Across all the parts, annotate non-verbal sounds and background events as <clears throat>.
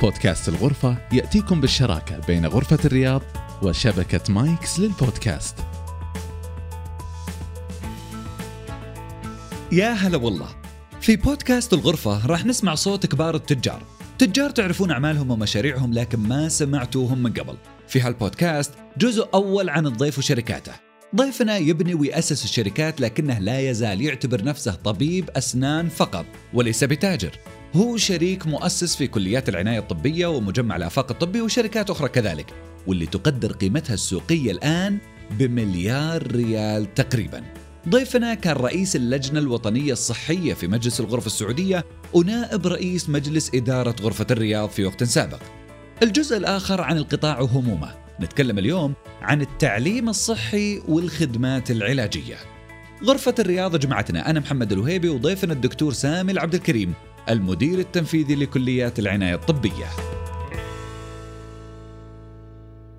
بودكاست الغرفة يأتيكم بالشراكة بين غرفة الرياض وشبكة مايكس للبودكاست. يا هلا والله. في بودكاست الغرفة راح نسمع صوت كبار التجار. تجار تعرفون أعمالهم ومشاريعهم لكن ما سمعتوهم من قبل. في هالبودكاست جزء أول عن الضيف وشركاته. ضيفنا يبني ويأسس الشركات لكنه لا يزال يعتبر نفسه طبيب أسنان فقط وليس بتاجر. هو شريك مؤسس في كليات العناية الطبية ومجمع الآفاق الطبي وشركات أخرى كذلك واللي تقدر قيمتها السوقية الآن بمليار ريال تقريبا. ضيفنا كان رئيس اللجنة الوطنية الصحية في مجلس الغرفة السعودية ونائب رئيس مجلس إدارة غرفة الرياض في وقت سابق. الجزء الآخر عن القطاع وهمومه. نتكلم اليوم عن التعليم الصحي والخدمات العلاجية. غرفة الرياض جمعتنا. أنا محمد الوهيبي وضيفنا الدكتور سامي العبد الكريم. المدير التنفيذي لكليات العناية الطبية.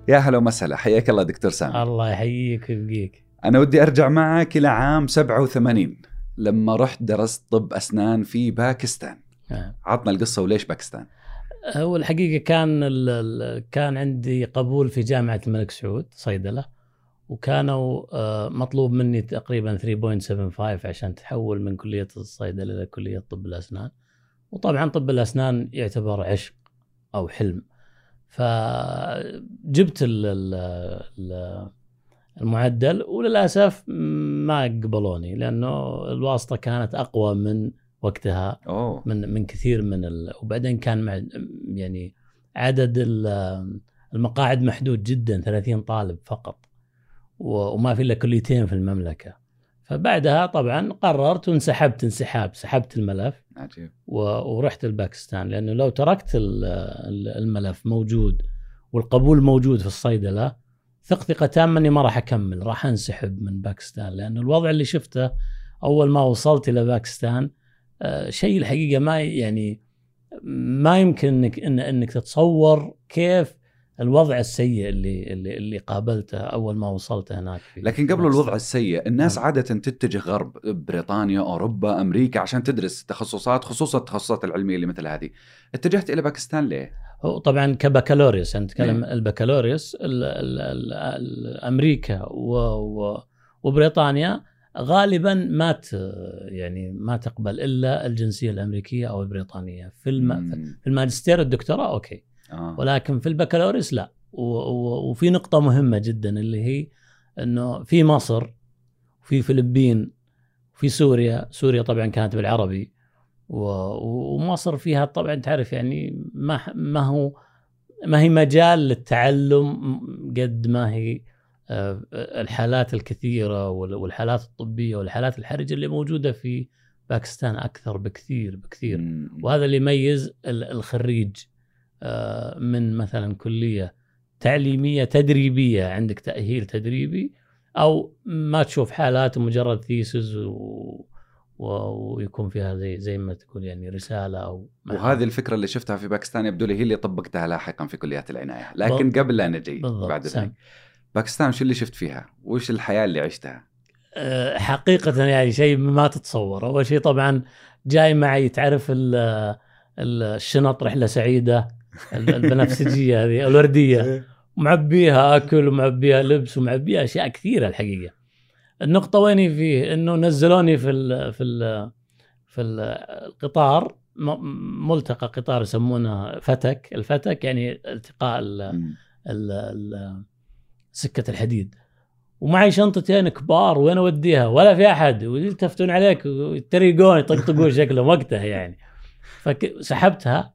يا هلا ومسهلا حياك الله دكتور سامي. الله يحييك ويبقيك. أنا ودي أرجع معك إلى عام 87 لما رحت درست طب أسنان في باكستان. آه. عطنا القصة وليش باكستان؟ هو الحقيقة كان كان عندي قبول في جامعة الملك سعود صيدلة وكانوا آه، مطلوب مني تقريبا 3.75 عشان تحول من كلية الصيدلة إلى كلية طب الأسنان. وطبعا طب الأسنان يعتبر عشق أو حلم فجبت ال- ال- ال- المعدل وللأسف ما قبلوني لأنه الواسطة كانت أقوى من وقتها أوه من من كثير من ال... وبعدين كان مع يعني عدد ال- المقاعد محدود جدا 30 طالب فقط. وما في إلا كليتين في المملكة فبعدها طبعا قررت وانسحبت انسحاب سحبت الملف عجيب. ورحت الباكستان لأنه لو تركت ال- ال- الملف موجود والقبول موجود في الصيدله ثق ثقه تامه اني ما راح أكمل راح أنسحب من باكستان لأنه الوضع اللي شفته أول ما وصلت إلى باكستان آه، شيء الحقيقة ما يعني ما يمكن انك إن إنك تتصور كيف الوضع السيء اللي اللي اللي قابلته أول ما وصلت هناك في لكن قبل. الوضع السيء الناس نعم. عادة تتجه غرب بريطانيا أوروبا أمريكا عشان تدرس تخصصات خصوصا التخصصات العلمية اللي مثل هذه اتجهت إلى باكستان ليه؟ طبعا كبكالوريوس يعني نتكلم نعم. البكالوريوس ال ال ال ال أمريكا و و وبريطانيا غالبا ما يعني ما تقبل إلا الجنسية الأمريكية أو البريطانية في الم. في الماجستير الدكتوراه أوكي آه. ولكن في البكالوريوس لا. وفي نقطة مهمة جدا اللي هي إنه في مصر وفي فلبين وفي سوريا. سوريا طبعا كانت بالعربي. ومصر فيها طبعا تعرف يعني ما ما هو ما هي مجال للتعلم قد ما هي آه، الحالات الكثيرة وال- والحالات الطبية والحالات الحرجة اللي موجودة في باكستان أكثر بكثير بكثير. وهذا اللي يميز ال- الخريج. من مثلا كلية تعليمية تدريبية عندك تأهيل تدريبي أو ما تشوف حالات مجرد thesis و... و... ويكون فيها زي زي ما تقول يعني رسالة أو وهذه الفكرة اللي شفتها في باكستان يبدو لي هي اللي طبقتها لاحقا في كليات العناية لكن قبل لا نجي بعد. ذلك باكستان شو اللي شفت فيها؟ وش الحياة اللي عشتها؟ آه، حقيقة يعني شيء ما تتصور أول شيء طبعا جاي معي تعرف ال- ال- الشنط رحلة سعيدة ال- البنفسجية هذه الوردية. معبيها أكل ومعبيها لبس ومعبيها أشياء كثيرة الحقيقة. النقطة وين فيه؟ إنه نزلوني في ال في ال في ال- القطار ملتقى قطار يسمونه فتك. الفتك يعني التقاء ال- مم. ال- ال- سكة الحديد. ومعي شنطتين كبار وين أوديها؟ ولا في أحد. ويلتفتون عليك ويتريقون يطقطقون <laughs> شكلهم وقتها يعني. فسحبتها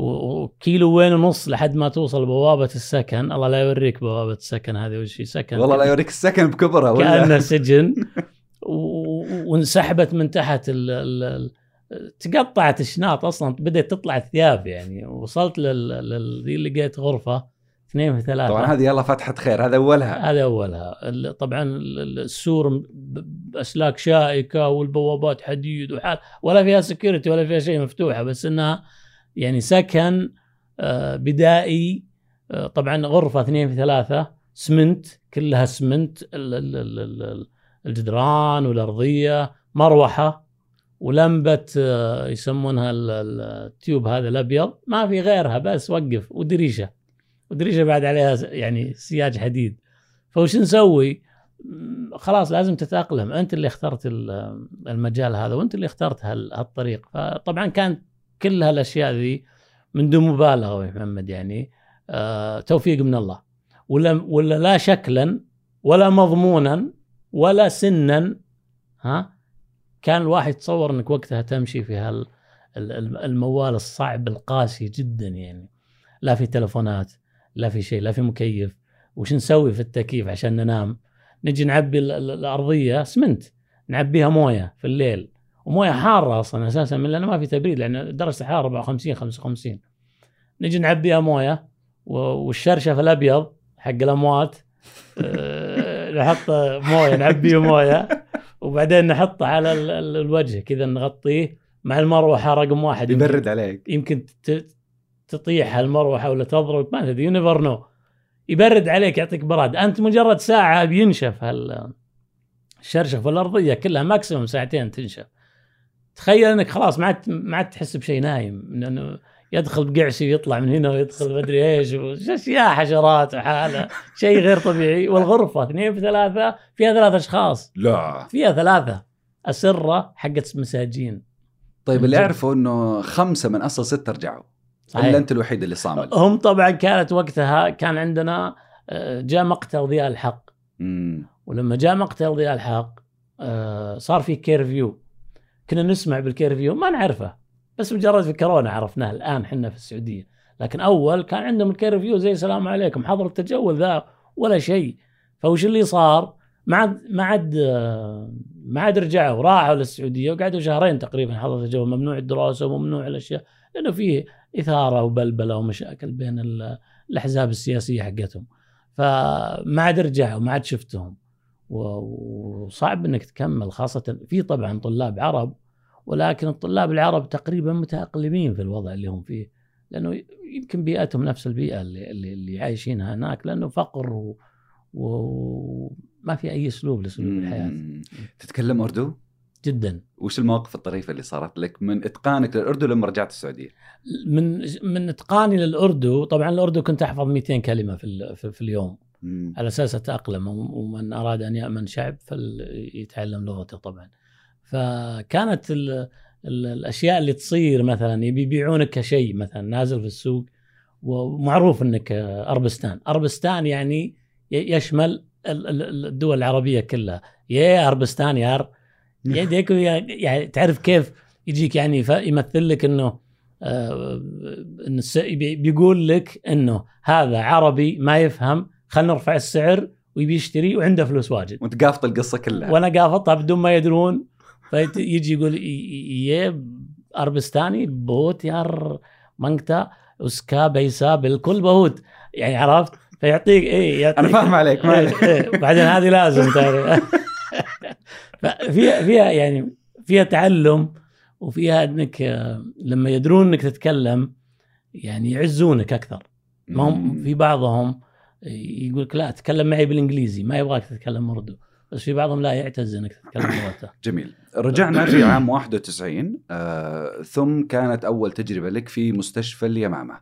وكيلو وين ونص لحد ما توصل بوابة السكن. الله لا يوريك بوابة السكن هذه وش سكن والله لا يوريك السكن بكبره ولا؟ كأنه <laughs> سجن. وانسحبت من تحت ال ال ال تقطعت الشناط أصلا بدأت تطلع الثياب يعني. وصلت لل لل- ذي لقيت غرفة اثنين في ثلاثة. طبعا هذه يلا فتحة خير هذا أولها. هذا أولها. طبعا ال- ال- السور باسلاك شائكة والبوابات حديد وحال ولا فيها security ولا فيها شيء مفتوحة بس إنها يعني سكن آه، بدائي آه، طبعا غرفة اثنين في ثلاثة سمنت كلها سمنت ال- ال- ال- ال- الجدران والأرضية مروحة ولمبة آه، يسمونها ال- ال- ال tube هذا الأبيض. ما في غيرها بس وقف ودريشة. ودريشة بعد عليها يعني سياج حديد. فوش نسوي؟ خلاص لازم تتأقلم. أنت اللي اخترت ال- المجال هذا وأنت اللي اخترت هال- هالطريق. فطبعا كانت كل هالأشياء ذي من دون مبالغة يا محمد يعني آه توفيق من الله. ولا ولا لا شكلا ولا مضمونا ولا سنا ها؟ كان الواحد يتصور إنك وقتها تمشي في هال ال- ال- الموال الصعب القاسي جدا يعني. لا في تلفونات لا في شيء لا في مكيف. وش نسوي في التكييف عشان ننام؟ نجي نعبي ال- ال- الأرضية اسمنت نعبيها موية في الليل. ومويه حارة أصلا أساسا من لأنه ما في تبريد لأن درجة الحرارة 54 55 نجي نعبيها مويه والشرشف الأبيض حق الأموات <laughs> آه، نحط موية نعبيه موية وبعدين نحطه على ال- ال- الوجه كذا نغطيه مع المروحة رقم واحد. يبرد عليك. يمكن تطيح المروحة ولا تضرب ما تدري you never know يبرد عليك يعطيك براد. أنت مجرد ساعة بينشف هال الشرشف والارضيه كلها maximum ساعتين تنشف. تخيل انك خلاص ما عاد ما عاد تحس بشيء نايم لأنه يدخل بقعسي ويطلع من هنا ويدخل مدري إيش وش- اشياء حشرات وحالة. شيء غير طبيعي. والغرفة اثنين في ثلاثة فيها ثلاث أشخاص. لا. فيها ثلاثة. اسره حقت مساجين. طيب اللي. اعرفه إنه خمسة من أصل ستة رجعوا. صحيح. إلا أنت الوحيد اللي صامل هم طبعا كانت وقتها كان عندنا آه، جاء مقتل ضياء الحق. مم. ولما جاء مقتل ضياء الحق آه، صار في curfew كنا نسمع بال curfew ما نعرفه. بس مجرد في كورونا عرفناه الآن إحنا في السعودية. لكن أول كان عندهم ال curfew زي السلام عليكم حظر التجول ذا ولا شيء. فوش اللي صار؟ ما عاد ما عاد ما عاد رجعوا راحوا للسعودية وقعدوا شهرين تقريبا حظر التجول ممنوع الدراسة وممنوع الأشياء لأنه فيه إثارة وبلبلة ومشاكل بين ال- الأحزاب السياسية حقتهم. فما عاد رجعوا ما عاد شفتهم. وصعب إنك تكمل خاصة في طبعا طلاب عرب ولكن الطلاب العرب تقريبا متأقلمين في الوضع اللي هم فيه لأنه يمكن بيئتهم نفس البيئة اللي, اللي, عايشينها هناك لأنه فقر و- وما في أي أسلوب لاسلوب الحياة. تتكلم أردو؟ جدا وش المواقف الطريفة اللي صارت لك من إتقانك للأردو لما رجعت السعودية؟ من من إتقاني للأردو طبعا الأردو كنت أحفظ 200 كلمة في في, في اليوم مم. على أساس أتأقلم ومن أراد أن يأمن شعب فليتعلم لغته طبعا. فكانت ال ال الأشياء اللي تصير مثلا يبي يبيعونك كشيء مثلا نازل في السوق ومعروف إنك أربستان. أربستان يعني يشمل ال- ال- الدول العربية كلها. يا أربستان يا يعني تعرف كيف يجيك يعني يمثل لك إنه آه، بيقول لك إنه هذا عربي ما يفهم خلينا نرفع السعر ويبي يشتري وعنده فلوس واجد. وانت قافط القصة كلها. وأنا قافطها بدون ما يدرون. فيجي يقول یہ عربستانی بہت یار مانگتا اس کا پیسہ بالکل بہت. يعني عرفت؟ فيعطيك إيه يعطيك. أنا فاهم عليك ما. إيه، بعدين هذه لازم تعرف. <laughs> فيها فيها يعني فيها تعلم وفيها إنك لما يدرون إنك تتكلم يعني يعزونك أكثر. ما هم في بعضهم يقول لك لا تكلم معي بالإنجليزي ما يبغاك تتكلم أردو. بس في بعضهم لا يعتز إنك تتكلم لغته. <coughs> جميل. رجعنا في عام 91 آه، ثم كانت أول تجربة لك في مستشفى اليمامة.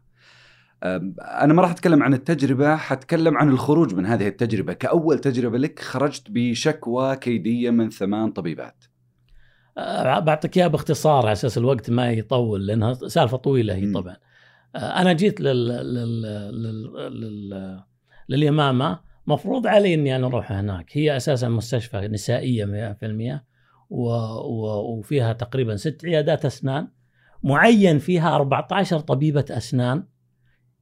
آه، أنا ما راح أتكلم عن التجربة حتكلم عن الخروج من هذه التجربة. كأول تجربة لك خرجت بشكوى كيدية من ثمان طبيبات. آه، بعطيك إياها باختصار على أساس الوقت ما يطول لأنها سالفة طويلة هي. طبعا. آه، أنا جيت لل... لل... لل... لل... لليمامة مفروض علي إني أنا أروح هناك. هي أساسا مستشفى نسائية 100% و... و... وفيها تقريبا ست عيادات أسنان. معين فيها 14 طبيبة أسنان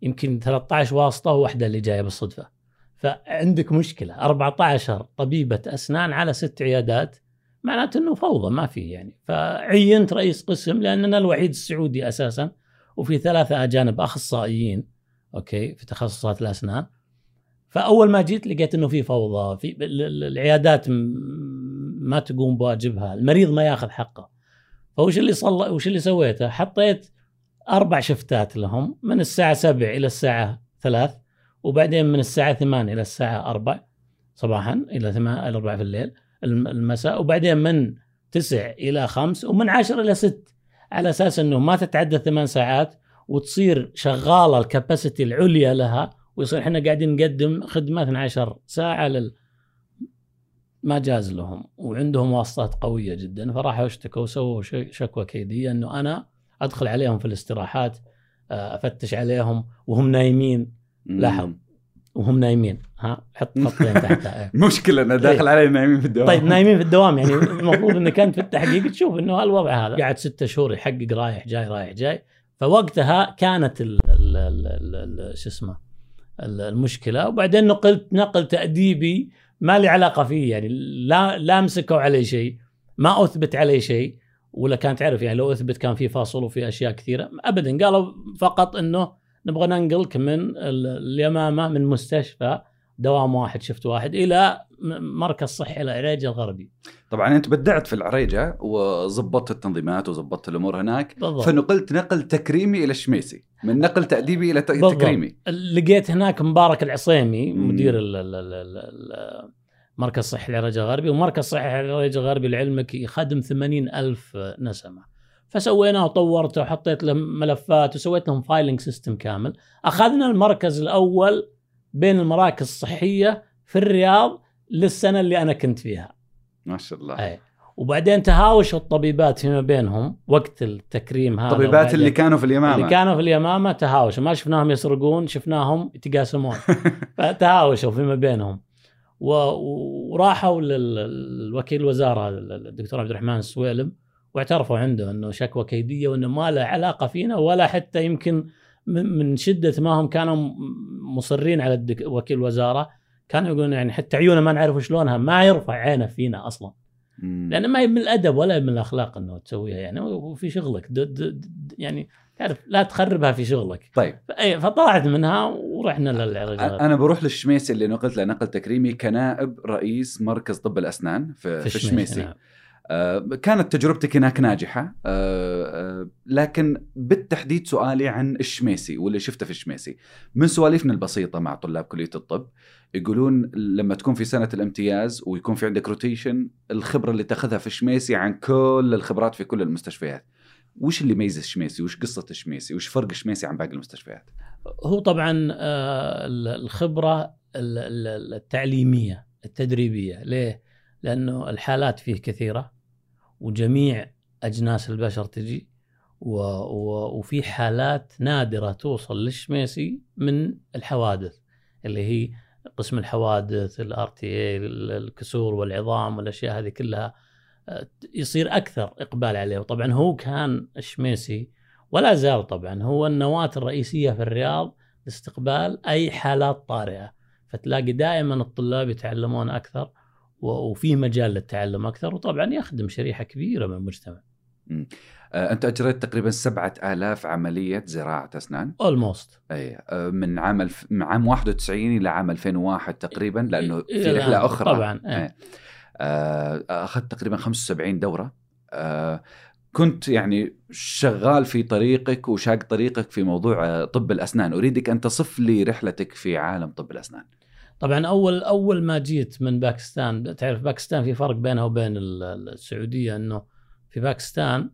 يمكن 13 واسطة وواحده اللي جاية بالصدفة. فعندك مشكلة 14 طبيبة أسنان على ست عيادات معناته إنه فوضى ما في يعني. فعينت رئيس قسم لأننا الوحيد السعودي أساسا وفي ثلاثة أجانب أخصائيين أوكي في تخصصات الأسنان. فأول ما جيت لقيت إنه في فوضى في ال- ال- العيادات ما تقوم بواجبها المريض ما ياخذ حقه. فوش اللي صل وش اللي سويته؟ حطيت أربع شفتات لهم من الساعة 7 إلى الساعة 3 وبعدين من الساعة 8 إلى الساعة 4 صباحا إلى 8 إلى 4 في الليل الم- المساء وبعدين من تسع إلى خمس ومن عشر إلى ست على أساس إنه ما تتعدى ثمان ساعات وتصير شغالة الكباسيتي العليا لها ويصير إحنا قاعدين نقدم خدمه 12 ساعة لل ما جاز لهم وعندهم واسطات قوية جدا. فراحوا اشتكوا وسووا شكوى كيدية إنه أنا أدخل عليهم في الاستراحات آه، أفتش عليهم وهم نايمين. لاحظ. وهم نايمين. ها حط <laughs> خطين تحتها إيه. مشكلة أنا داخل علي نايمين في الدوام. طيب نايمين في الدوام. يعني <laughs> المفروض انك انت في التحقيق تشوف إنه الوضع هذا. قاعد ستة شهور يحقق رايح جاي رايح جاي. فوقتها كانت شو اسمه المشكلة. وبعدين نقلت نقل تأديبي ما لي علاقة فيه يعني لا لا مسكوا علي شيء ما أثبت علي شيء ولا كان تعرف يعني لو أثبت كان في فاصل وفي أشياء كثيرة. ابدا قالوا فقط إنه نبغى ننقلك من ال- اليمامة من مستشفى دوام واحد شفت واحد إلى مركز صحي العريج الغربي. طبعا أنت بدعت في العريجة وظبطت التنظيمات وظبطت الأمور هناك بالضبط. فنقلت نقل تكريمي إلى الشميسي من نقل تأديبي إلى ت- بالضبط. تكريمي لقيت هناك مبارك العصيمي. مدير ال- ال- ال- ال- ال- مركز صحي العرج الغربي ومركز صحي العرج الغربي لعلمك يخدم 80 ألف نسمة. فسويناه وطورته وحطيت لهم ملفات وسويت لهم filing system كامل. أخذنا المركز الأول بين المراكز الصحية في الرياض للسنة اللي أنا كنت فيها. ما شاء الله. أي. وبعدين تهاوشوا الطبيبات فيما بينهم وقت التكريم هذا الطبيبات اللي كانوا في اليمامة. اللي كانوا في اليمامة تهاوشوا. ما شفناهم يسرقون شفناهم يتقاسمون. <laughs> فتهاوشوا فيما بينهم. و- وراحوا للوكيل الوزارة الدكتور عبد الرحمن السويلم واعترفوا عنده إنه شكوى كيدية وإنه ما له علاقة فينا ولا حتى يمكن من من شدة ما هم كانوا مصرين على الدك- وكيل الوزارة كانوا يقولون يعني حتى عيونه ما نعرف شلونها ما يرفع عينه فينا أصلا. مم. لأن ما هي من الأدب ولا من الأخلاق إنه تسويها يعني وفي شغلك. د د د يعني تعرف لا تخربها في شغلك. طيب. فطلعت منها ورحنا للعرج أنا بروح للشميسي اللي نقلت له نقل تكريمي كنائب رئيس مركز طب الأسنان في, في, الشميسي. نعم. آه، كانت تجربتك هناك ناجحة. آه، آه، لكن بالتحديد سؤالي عن الشميسي واللي شفته في الشميسي. من سواليفنا البسيطة مع طلاب كلية الطب يقولون لما تكون في سنة الامتياز ويكون في عندك روتيشن الخبرة اللي تاخذها في الشميسي عن كل الخبرات في كل المستشفيات. وش اللي يميز الشميسي؟ وش قصة الشميسي؟ وش فرق الشميسي عن باقي المستشفيات؟ هو طبعا ال- الخبرة ال- ال- التعليمية التدريبية. ليه؟ لأنه الحالات فيه كثيرة. وجميع أجناس البشر تجي و و وفي حالات نادرة توصل للشميسي من الحوادث اللي هي قسم الحوادث ال RTA الكسور والعظام والأشياء هذه كلها آه، يصير أكثر إقبال عليه. وطبعا هو كان الشميسي ولا زال طبعا هو النواة الرئيسية في الرياض لاستقبال أي حالات طارئة. فتلاقي دائما الطلاب يتعلمون أكثر وفي مجال للتعلم أكثر وطبعا يخدم شريحة كبيرة من المجتمع. آه، أنت أجريت تقريبا سبعة آلاف عملية زراعة أسنان. اولموست أي آه، من عام الف... من عام 91 إلى عام 2001 تقريبا لأنه في إلى رحلة الآن. أخرى. طبعا إيه. إيه. آه، أخذت تقريبا 75 دورة. كنت يعني شغال في طريقك وشاق طريقك في موضوع طب الأسنان. أريدك أن تصف لي رحلتك في عالم طب الأسنان. طبعا أول أول ما جيت من باكستان تعرف باكستان في فرق بينها وبين ال- ال- السعودية إنه في باكستان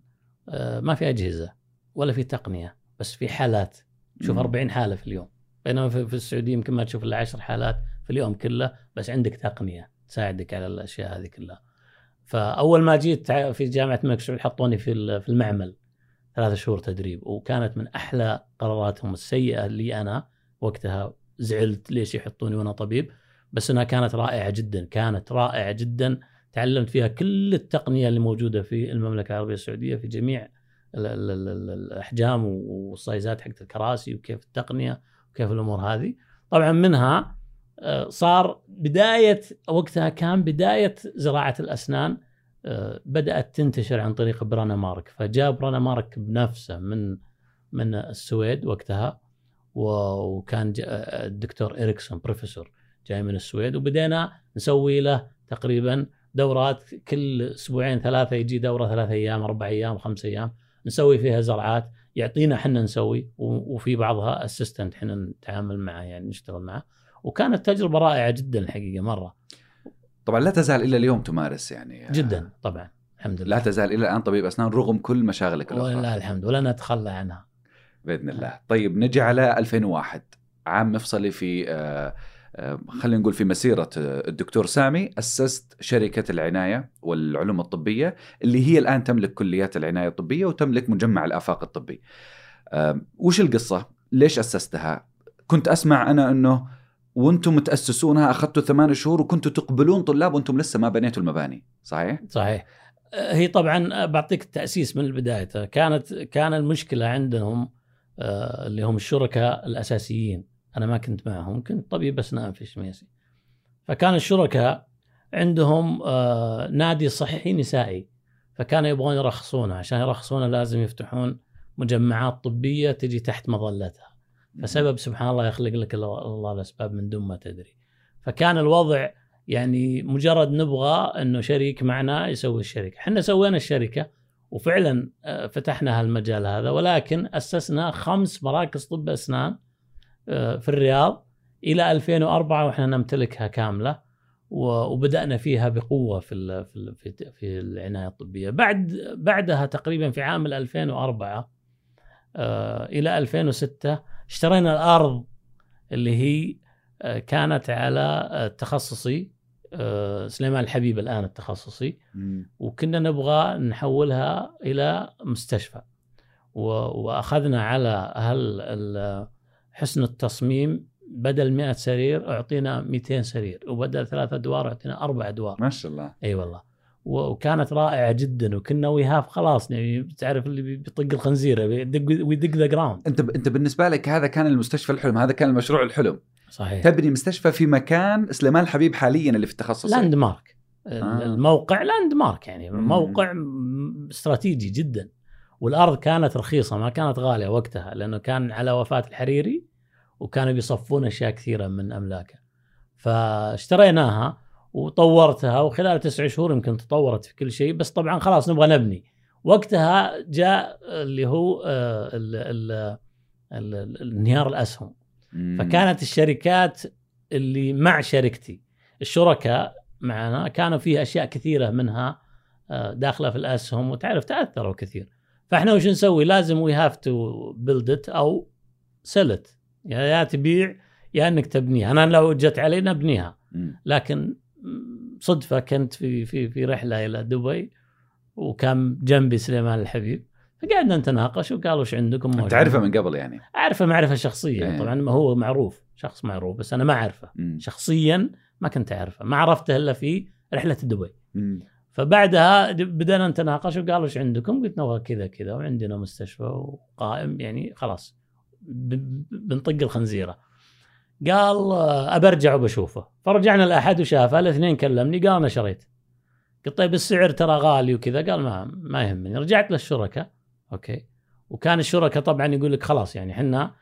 آه، ما في أجهزة ولا في تقنية بس في حالات. تشوف مم. 40 حالة في اليوم. بينما في السعودية يمكن ما تشوف إلا 10 حالات في اليوم كله بس عندك تقنية تساعدك على الأشياء هذه كلها. فأول ما جيت في جامعة الملك سعود حطوني في في المعمل ثلاثة شهور تدريب وكانت من أحلى قراراتهم السيئة اللي أنا وقتها. زعلت ليش يحطوني وأنا طبيب بس إنها كانت رائعة جدا كانت رائعة جدا. تعلمت فيها كل التقنية اللي موجودة في المملكة العربية السعودية في جميع ال ال ال ال الأحجام والسايزات حقت الكراسي وكيف التقنية وكيف الأمور هذه. طبعا منها آه، صار بداية وقتها كان بداية زراعة الأسنان آه، بدأت تنتشر عن طريق برانا مارك فجاء برانا مارك بنفسه من من السويد وقتها. وكان الدكتور إريكسون بروفيسور جاي من السويد وبدينا نسوي له تقريبا دورات كل أسبوعين ثلاثة يجي دورة ثلاثة أيام أربع أيام خمس أيام نسوي فيها زرعات يعطينا إحنا نسوي وفي بعضها اسيستنت إحنا نتعامل معه يعني نشتغل معه. وكانت تجربة رائعة جدا الحقيقة مرة. طبعا لا تزال إلى اليوم تمارس يعني. جدا طبعا الحمد لله. لا تزال إلى الآن طبيب أسنان رغم كل مشاغلك الأخرى. ولله الحمد ولا نتخلى عنها. بإذن الله. طيب نجي على 2001 عام مفصلي في آه، آه، خلينا نقول في مسيرة آه، الدكتور سامي أسست شركة العناية والعلوم الطبية اللي هي الآن تملك كليات العناية الطبية وتملك مجمع الآفاق الطبي. وش القصة؟ ليش أسستها؟ كنت أسمع أنا إنه وأنتم متأسسونها أخذتوا ثمان شهور وكنتوا تقبلون طلاب وأنتم لسه ما بنيتوا المباني صحيح؟ صحيح. هي طبعا بعطيك التأسيس من البداية. كانت كان المشكلة عندهم اللي هم الشركاء الأساسيين. أنا ما كنت معهم كنت طبيب أسنان في شميسي. فكان الشركاء عندهم آه، نادي صحي نسائي. فكانوا يبغون يرخصونه. عشان يرخصونه لازم يفتحون مجمعات طبية تجي تحت مظلتها. فسبب سبحان الله يخلق لك الله الأسباب من دون ما تدري. فكان الوضع يعني مجرد نبغى إنه شريك معنا يسوي الشركة. إحنا سوينا الشركة. وفعلا آه، فتحنا هالمجال هذا ولكن أسسنا خمس مراكز طب أسنان آه، في الرياض إلى 2004 وإحنا نمتلكها كاملة وبدأنا فيها بقوة في في في العناية الطبية. بعد بعدها تقريبا في عام 2004 آه، إلى 2006 اشترينا الأرض اللي هي كانت على تخصصي سليمان الحبيب الآن التخصصي. وكنا نبغى نحولها إلى مستشفى. وأخذنا على هل ال- حسن التصميم. بدل 100 سرير أعطينا 200 سرير وبدل ثلاث ادوار أعطينا أربع ادوار ما شاء الله. أي والله. وكانت رائعة جدا. وكنا we have خلاص يعني تعرف اللي بي- بيطق الخنزيره we dig the ground أنت أنت بالنسبة لك هذا كان المستشفى الحلم هذا كان المشروع الحلم. صحيح. تبني مستشفى في مكان سليمان الحبيب حاليا اللي في التخصص. landmark آه. الموقع landmark يعني. مم. موقع استراتيجي جدا. والأرض كانت رخيصة ما كانت غالية وقتها لأنه كان على وفاة الحريري وكانوا بيصفون أشياء كثيرة من أملاكه. فاشتريناها وطورتها وخلال تسع شهور يمكن تطورت في كل شيء بس طبعا خلاص نبغى نبني. وقتها جاء اللي هو آه، انهيار الأسهم. مم. فكانت الشركات اللي مع شركتي الشركاء معنا كانوا فيه أشياء كثيرة منها آه، داخلة في الاسهم وتعرف تأثروا كثير. فإحنا وش نسوي؟ لازم we have to build it or sell it يا يا تبيع يا إنك تبنيها. أنا لو جت علي نبنيها مم. لكن صدفة كنت في في في رحلة إلى دبي وكان جنبي سليمان الحبيب. فقعدنا نتناقش وقالوا وش عندكم تعرفه؟ من قبل يعني أعرفه معرفة شخصية إيه. طبعا ما هو معروف شخص معروف بس أنا ما أعرفه. شخصيا ما كنت أعرفه ما عرفته إلا في رحلة دبي. فبعدها بدأنا نتناقش وقالوا إيش عندكم؟ قلت نبغى كذا كذا وعندنا مستشفى وقائم يعني خلاص بنطق الخنزيرة. قال أبى أرجع وبشوفه، فرجعنا الاحد وشافه، الاثنين كلمني قال أنا شريت. قلت طيب السعر ترى غالي وكذا، قال ما ما يهمني، رجعت للشركاء أوكي. وكان الشركاء طبعا يقول لك خلاص يعني إحنا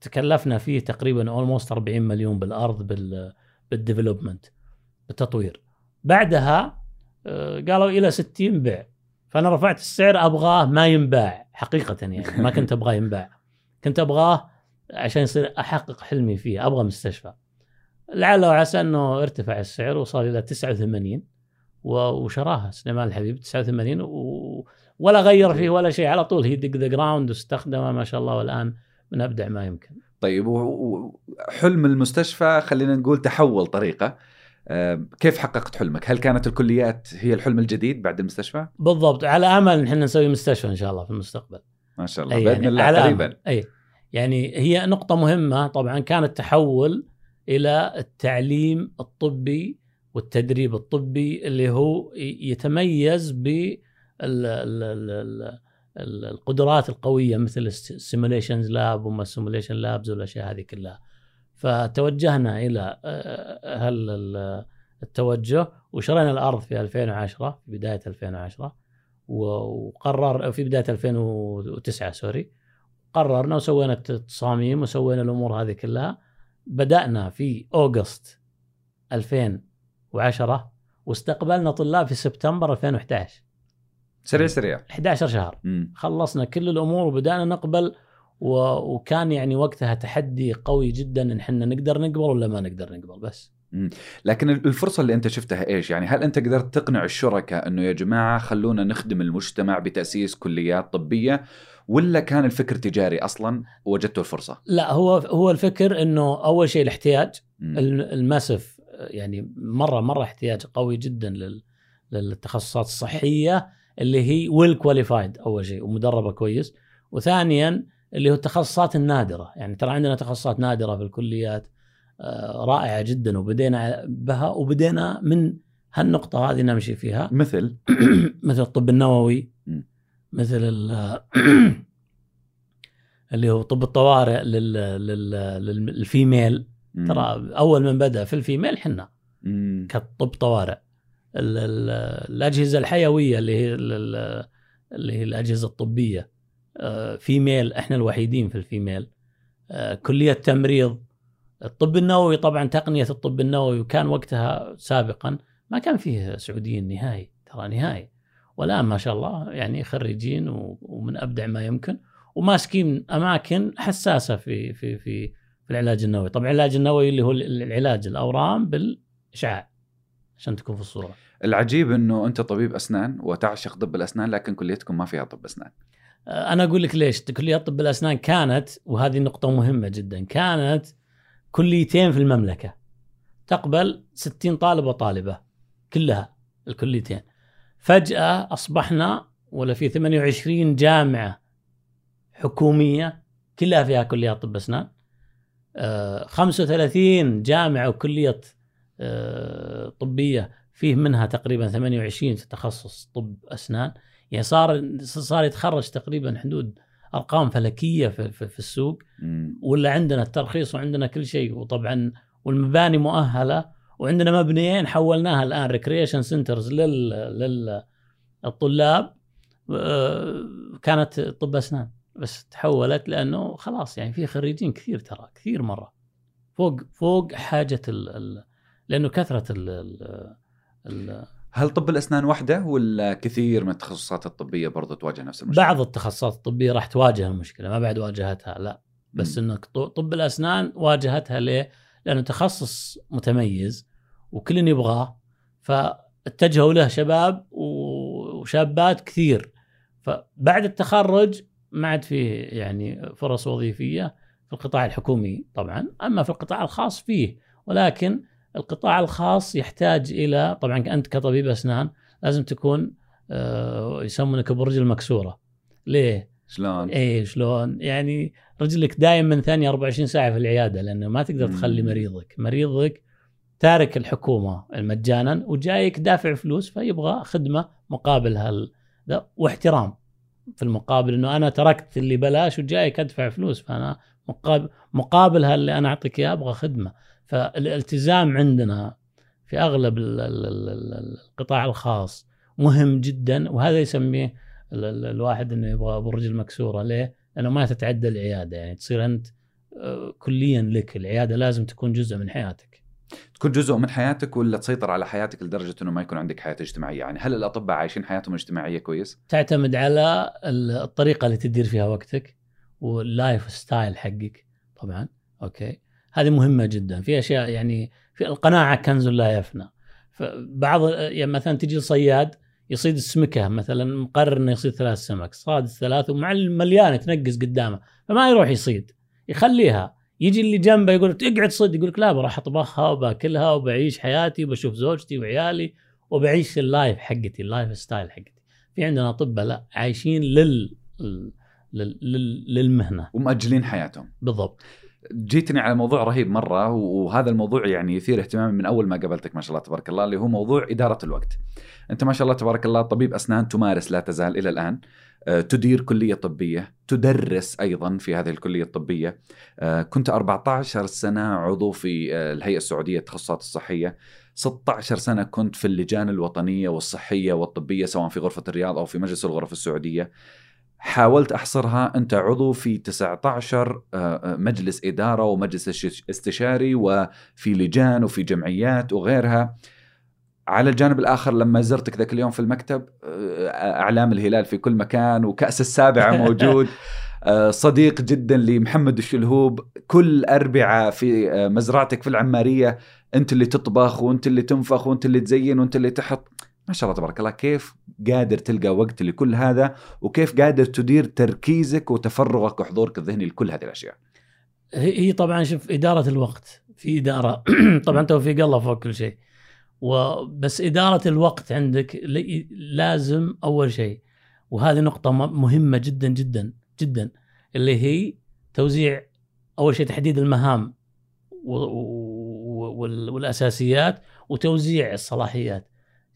تكلفنا فيه تقريبا almost 40 مليون بالأرض بال بال development بالتطوير. بعدها آه، قالوا إلى 60 بيع. فأنا رفعت السعر أبغاه ما ينباع حقيقة يعني ما كنت أبغاه ينباع. كنت أبغاه عشان يصير أحقق حلمي فيه أبغى مستشفى. لعل وعسى إنه ارتفع السعر وصل إلى 89 و- وشراها. سليمان الحبيب 89 و... ولا غير فيه ولا شيء. على طول هي dug the ground واستخدمه ما شاء الله والآن من أبدع ما يمكن. طيب وحلم المستشفى خلينا نقول تحول طريقة. آه، كيف حققت حلمك؟ هل كانت الكليات هي الحلم الجديد بعد المستشفى؟ بالضبط. على أمل إن إحنا نسوي مستشفى إن شاء الله في المستقبل. ما شاء الله. بإذن يعني الله على قريبا. أي يعني هي نقطة مهمة. طبعا كان التحول إلى التعليم الطبي والتدريب الطبي اللي هو يتميز ب ال- ال- ال- ال- ال- القدرات القوية مثل ال simulations lab وما ال simulation labs والأشياء هذه كلها. فتوجهنا إلى آه، هال ال- التوجه؟ وشرينا الأرض في 2010 في بداية 2010 و- وقرر في بداية 2009 sorry قررنا وسوينا التصاميم وسوينا الأمور هذه كلها. بدأنا في أوغست 2010 واستقبلنا طلاب في سبتمبر 2011 سريع سريع. 11 شهر. مم. خلصنا كل الأمور وبدأنا نقبل و... وكان يعني وقتها تحدي قوي جدا إن إحنا نقدر نقبل ولا ما نقدر نقبل بس. لكن الفرصة اللي أنت شفتها إيش؟ يعني هل أنت قدرت تقنع الشركاء إنه يا جماعة خلونا نخدم المجتمع بتأسيس كليات طبية ولا كان الفكر تجاري أصلا ووجدتوا الفرصة؟ لا هو هو الفكر إنه أول شيء الاحتياج. مم. المأسف يعني مرة مرة احتياج قوي جدا لل للتخصصات الصحية. اللي هي ويل كواليفايد أول شيء ومدربة كويس. وثانيا اللي هو التخصصات النادرة. يعني ترى عندنا تخصصات نادرة في الكليات آه، رائعة جدا وبدينا بها وبدينا من هالنقطة هذه نمشي فيها. مثل؟ <coughs> مثل الطب النووي. مثل ال- <coughs> اللي هو طب الطوارئ لل لل لل female. ترى أول من بدأ في ال female حنا. كطب طوارئ. ال- ال- الأجهزة الحيوية اللي هي ال- ال- اللي هي الأجهزة الطبية. آه، female إحنا الوحيدين في ال female. آه، كلية تمريض. الطب النووي طبعا تقنية الطب النووي وكان وقتها سابقا ما كان فيه سعوديين نهائي ترى نهائي. والآن ما شاء الله يعني خريجين ومن أبدع ما يمكن وماسكين أماكن حساسة في في في في العلاج النووي، طبعا العلاج النووي اللي هو العلاج الأورام بالإشعاع. عشان تكون في الصورة. العجيب إنه أنت طبيب أسنان وتعشق طب الأسنان لكن كليتكم ما فيها طب أسنان. آه، أنا أقول لك ليش. كلية طب الأسنان كانت وهذه نقطة مهمة جدا كانت كليتين في المملكة. تقبل 60 طالب وطالبة كلها الكليتين. فجأة أصبحنا ولا في 28 جامعة حكومية كلها فيها كليات طب أسنان. آه، 35 جامعة وكلية آه، طبية فيه منها تقريبا 28 في تخصص طب أسنان. يعني صار صار يتخرج تقريبا حدود أرقام فلكية في, في, في السوق. ولا عندنا الترخيص وعندنا كل شيء. وطبعا والمباني مؤهلة. وعندنا مبنيين حولناها الآن recreation centers لل لل الطلاب. آه، كانت طب أسنان. بس تحولت لأنه خلاص يعني في خريجين كثير ترى كثير مرة. فوق فوق حاجة ال ال لأنه كثرة ال ال ال هل طب الأسنان وحدة ولا كثير من التخصصات الطبية برضو تواجه نفس المشكلة؟ بعض التخصصات الطبية راح تواجه المشكلة ما بعد واجهتها لا بس. إنك طب الأسنان واجهتها ليه؟ لأنه تخصص متميز وكل يبغاه فاتجهوا له شباب وشابات كثير فبعد التخرج ما عاد فيه يعني فرص وظيفية في القطاع الحكومي طبعا أما في القطاع الخاص فيه ولكن القطاع الخاص يحتاج إلى طبعا أنت كطبيب أسنان لازم تكون آه، يسمونك برجل مكسورة ليه؟ شلون؟ إيه شلون؟ يعني رجلك دائما ثانية 24 ساعة في العيادة لأنه ما تقدر تخلي. مريضك، مريضك تارك الحكومة مجانا وجايك دافع فلوس فيبغى خدمة مقابل هال واحترام في المقابل إنه أنا تركت اللي بلاش وجايك أدفع فلوس فأنا مقابل مقابل هاللي أنا أعطيك إياه أبغى خدمة فالالتزام عندنا في أغلب ال- ال- ال- ال- القطاع الخاص مهم جدا وهذا يسميه ال- ال- الواحد إنه يبغى برج المكسوره ليه؟ لأنه ما تتعدى العيادة يعني تصير أنت آه، كليا لك العيادة لازم تكون جزء من حياتك. تكون جزء من حياتك ولا تسيطر على حياتك لدرجة إنه ما يكون عندك حياة اجتماعية، يعني هل الأطباء عايشين حياتهم اجتماعيه كويس؟ تعتمد على ال- الطريقة اللي تدير فيها وقتك وال life style حقك طبعا okay هذه مهمة جدا. في أشياء يعني في القناعة كنز لا يفنى. فبعض يعني مثلا تجي صياد يصيد السمكة مثلا مقرر إنه يصيد ثلاث سمك صاد الثلاث ومع المليان تنقز قدامه فما يروح يصيد. يخليها. يجي اللي جنبه يقول اقعد صيد يقول لك لا بروح أطبخها وبأكلها وبعيش حياتي وبشوف زوجتي وعيالي وبعيش ال life حقتي ال life style حقتي. في عندنا أطباء لا عايشين لل لل- لل... للمهنة. ومأجلين حياتهم. بالضبط. جيتني على موضوع رهيب مرة وهذا الموضوع يعني يثير اهتمامي من أول ما قابلتك ما شاء الله تبارك الله اللي هو موضوع إدارة الوقت. أنت ما شاء الله تبارك الله طبيب أسنان تمارس لا تزال إلى الآن آه، تدير كلية طبية، تدرس أيضا في هذه الكلية الطبية. آه، كنت 14 سنة عضو في آه، الهيئة السعودية للتخصصات الصحية. 16 سنة كنت في اللجان الوطنية والصحية والطبية سواء في غرفة الرياض أو في مجلس الغرف السعودية. حاولت أحصرها. أنت عضو في 19 آه، آه، مجلس إدارة ومجلس استشاري وفي لجان وفي جمعيات وغيرها. على الجانب الآخر لما زرتك ذاك اليوم في المكتب آه، إعلام الهلال في كل مكان وكأس السابعه <laughs> موجود. صديق جدا لمحمد الشلهوب. كل اربعاء في مزرعتك في العمارية أنت اللي تطبخ وأنت اللي تنفخ وأنت اللي تزين وأنت اللي تحط. ما شاء الله تبارك الله. كيف قادر تلقى وقت لكل هذا؟ وكيف قادر تدير تركيزك وتفرغك وحضورك الذهني لكل هذه الأشياء؟ هي طبعا شوف إدارة الوقت في إدارة. <clears throat> طبعا توفيق الله فوق كل شيء. وبس إدارة الوقت عندك لازم أول شيء وهذه نقطة مهمة جدا جدا جدا اللي هي توزيع أول شيء تحديد المهام والأساسيات وتوزيع الصلاحيات.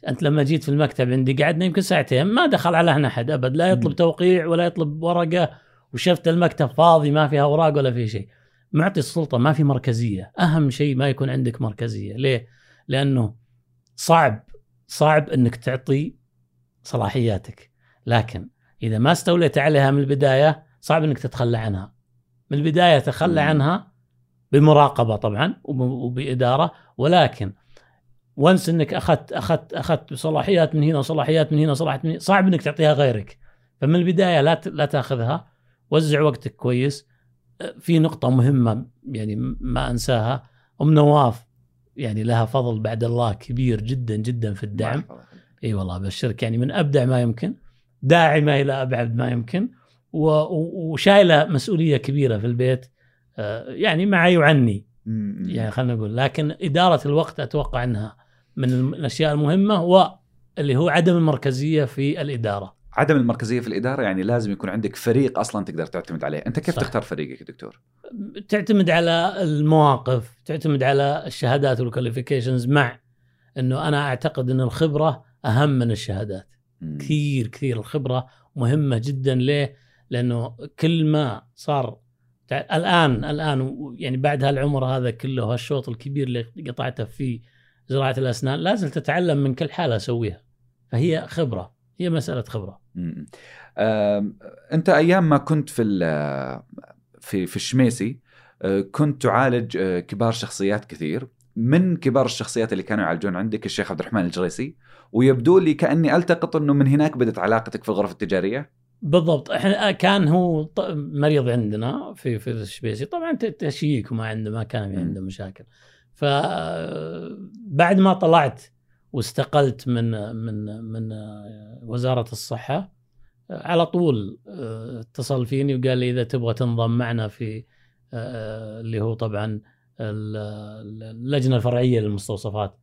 أنت لما جيت في المكتب عندي قعدنا يمكن ساعتين ما دخل على أحد أبد لا يطلب. توقيع ولا يطلب ورقة وشفت المكتب فاضي ما فيها أوراق ولا في شيء. معطي السلطة ما في مركزية. أهم شيء ما يكون عندك مركزية. ليه؟ لأنه صعب صعب إنك تعطي صلاحياتك. لكن إذا ما استوليت عليها من البداية صعب إنك تتخلى عنها. من البداية تخلى. عنها بمراقبة طبعا وب- وبإدارة ولكن وانس إنك اخذت اخذت أخذت صلاحيات من هنا وصلاحيات من هنا وصلاحيات من هنا صعب إنك تعطيها غيرك. فمن البداية لا لا تأخذها. وزع وقتك كويس. في نقطة مهمة يعني ما أنساها. أم نواف يعني لها فضل بعد الله كبير جدا جدا في الدعم. إي والله أبشرك. يعني من أبدع ما يمكن داعمة إلى أبعد ما يمكن وشايلة مسؤولية كبيرة في البيت. آه، يعني معي وعني. يعني خلينا نقول. لكن إدارة الوقت أتوقع إنها من الأشياء المهمة واللي هو عدم المركزية في الإدارة عدم المركزية في الإدارة يعني لازم يكون عندك فريق أصلا تقدر تعتمد عليه أنت كيف صح. تختار فريقك يا دكتور تعتمد على المواقف تعتمد على الشهادات والكواليفيكيشنز مع إنه أنا أعتقد إن الخبرة أهم من الشهادات مم. كثير كثير الخبرة مهمة جدا ليه؟ لأنه كل ما صار الآن الآن يعني بعد هالعمر هذا كله هالشوط الكبير اللي قطعته في زراعة الأسنان لازم تتعلم من كل حالة أسويها. فهي خبرة هي مسألة خبرة. آم، أنت أيام ما كنت في في في الشميسي آه، كنت تعالج آه، كبار شخصيات كثير. من كبار الشخصيات اللي كانوا يعالجون عندك؟ الشيخ عبد الرحمن الجريسي. ويبدو لي كأني ألتقط إنه من هناك بدأت علاقتك في الغرف التجارية. بالضبط. إحنا كان هو مريض عندنا في في الشبيسي طبعا تشيك وما عنده ما كان. عنده مشاكل. فبعد ما طلعت واستقلت من من من وزارة الصحة على طول آه، اتصل فيني وقال لي إذا تبغى تنضم معنا في آه، اللي هو طبعا ال- اللجنة الفرعية للمستوصفات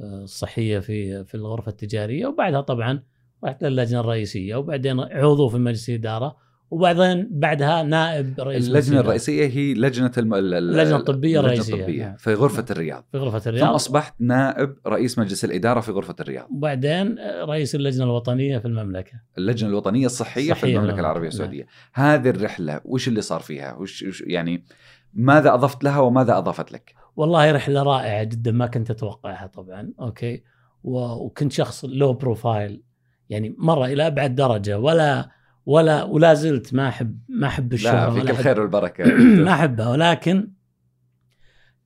الصحية في في الغرفة التجارية وبعدها طبعا رحت للجنة الرئيسية وبعدين عضو في مجلس الإدارة وبعدين بعدها نائب رئيس اللجنة الرئيسية هي لجنة الم... ال- ال- اللجنة الطبية. الطبية نعم. في غرفة الرياض في غرفة ثم الرياض أصبحت نائب رئيس مجلس الإدارة في غرفة الرياض وبعدين رئيس اللجنة الوطنية في المملكة اللجنة الوطنية الصحية في صحية المملكة بالمملكة. العربية نعم. السعودية هذه الرحلة وش اللي صار فيها وش وش- يعني ماذا أضفت لها وماذا أضافت لك والله رحلة رائعة جدا ما كنت أتوقعها طبعا okay و- وكنت شخص low profile يعني مرة إلى أبعد درجة ولا ولا ولا زلت ما احب ما أحب الشهرة لا فيك الخير والبركة. <clears throat> ما أحبها. ولكن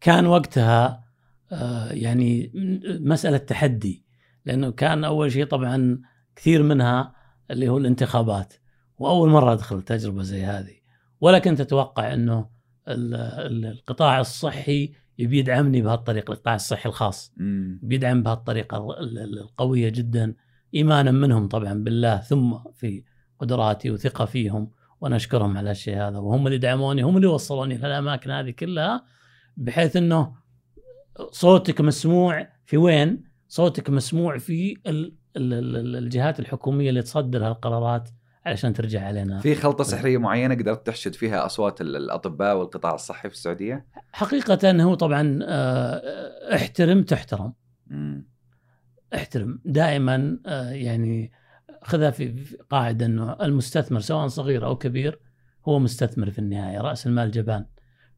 كان وقتها آه، يعني مسألة تحدي لأنه كان أول شيء طبعا كثير منها اللي هو الانتخابات. وأول مرة أدخل تجربة زي هذه. ولا كنت أتوقع إنه ال- ال- القطاع الصحي يبي يدعمني بهالطريقة القطاع الصحي الخاص. بيدعم بهالطريقة ال- ال- القوية جدا ايمانا منهم طبعا بالله. ثم في قدراتي وثقة فيهم وأنا اشكرهم على الشيء هذا. وهم اللي دعموني هم اللي وصلوني للاماكن هذه كلها بحيث إنه صوتك مسموع في وين؟ صوتك مسموع في ال ال ال الجهات الحكومية اللي تصدر هالقرارات علشان ترجع علينا. في خلطة سحرية معينة قدرت تحشد فيها أصوات ال- الأطباء والقطاع الصحي في السعودية؟ حقيقة هو طبعا آه، احترم تحترم. احترم. دائما آه، يعني خذها في قاعدة إنه المستثمر سواء صغير أو كبير هو مستثمر في النهاية رأس المال جبان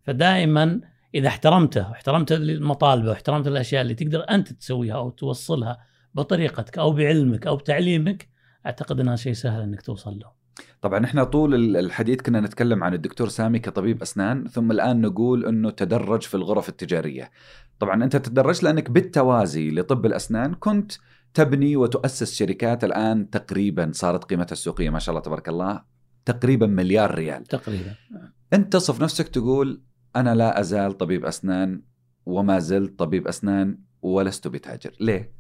فدائما إذا احترمته واحترمت مطالبه واحترمت الاشياء اللي تقدر أنت تسويها أو توصلها بطريقتك أو بعلمك أو بتعليمك أعتقد إنها شيء سهل إنك توصل له. طبعا إحنا طول ال- الحديث كنا نتكلم عن الدكتور سامي كطبيب أسنان ثم الآن نقول إنه تدرج في الغرف التجارية. طبعا أنت تدرجت لأنك بالتوازي لطب الأسنان كنت تبني وتؤسس شركات الآن تقريبا صارت قيمتها السوقية ما شاء الله تبارك الله تقريبا مليار ريال. تقريبا. أنت تصف نفسك تقول أنا لا أزال طبيب أسنان وما زلت طبيب أسنان ولست بتاجر. ليه؟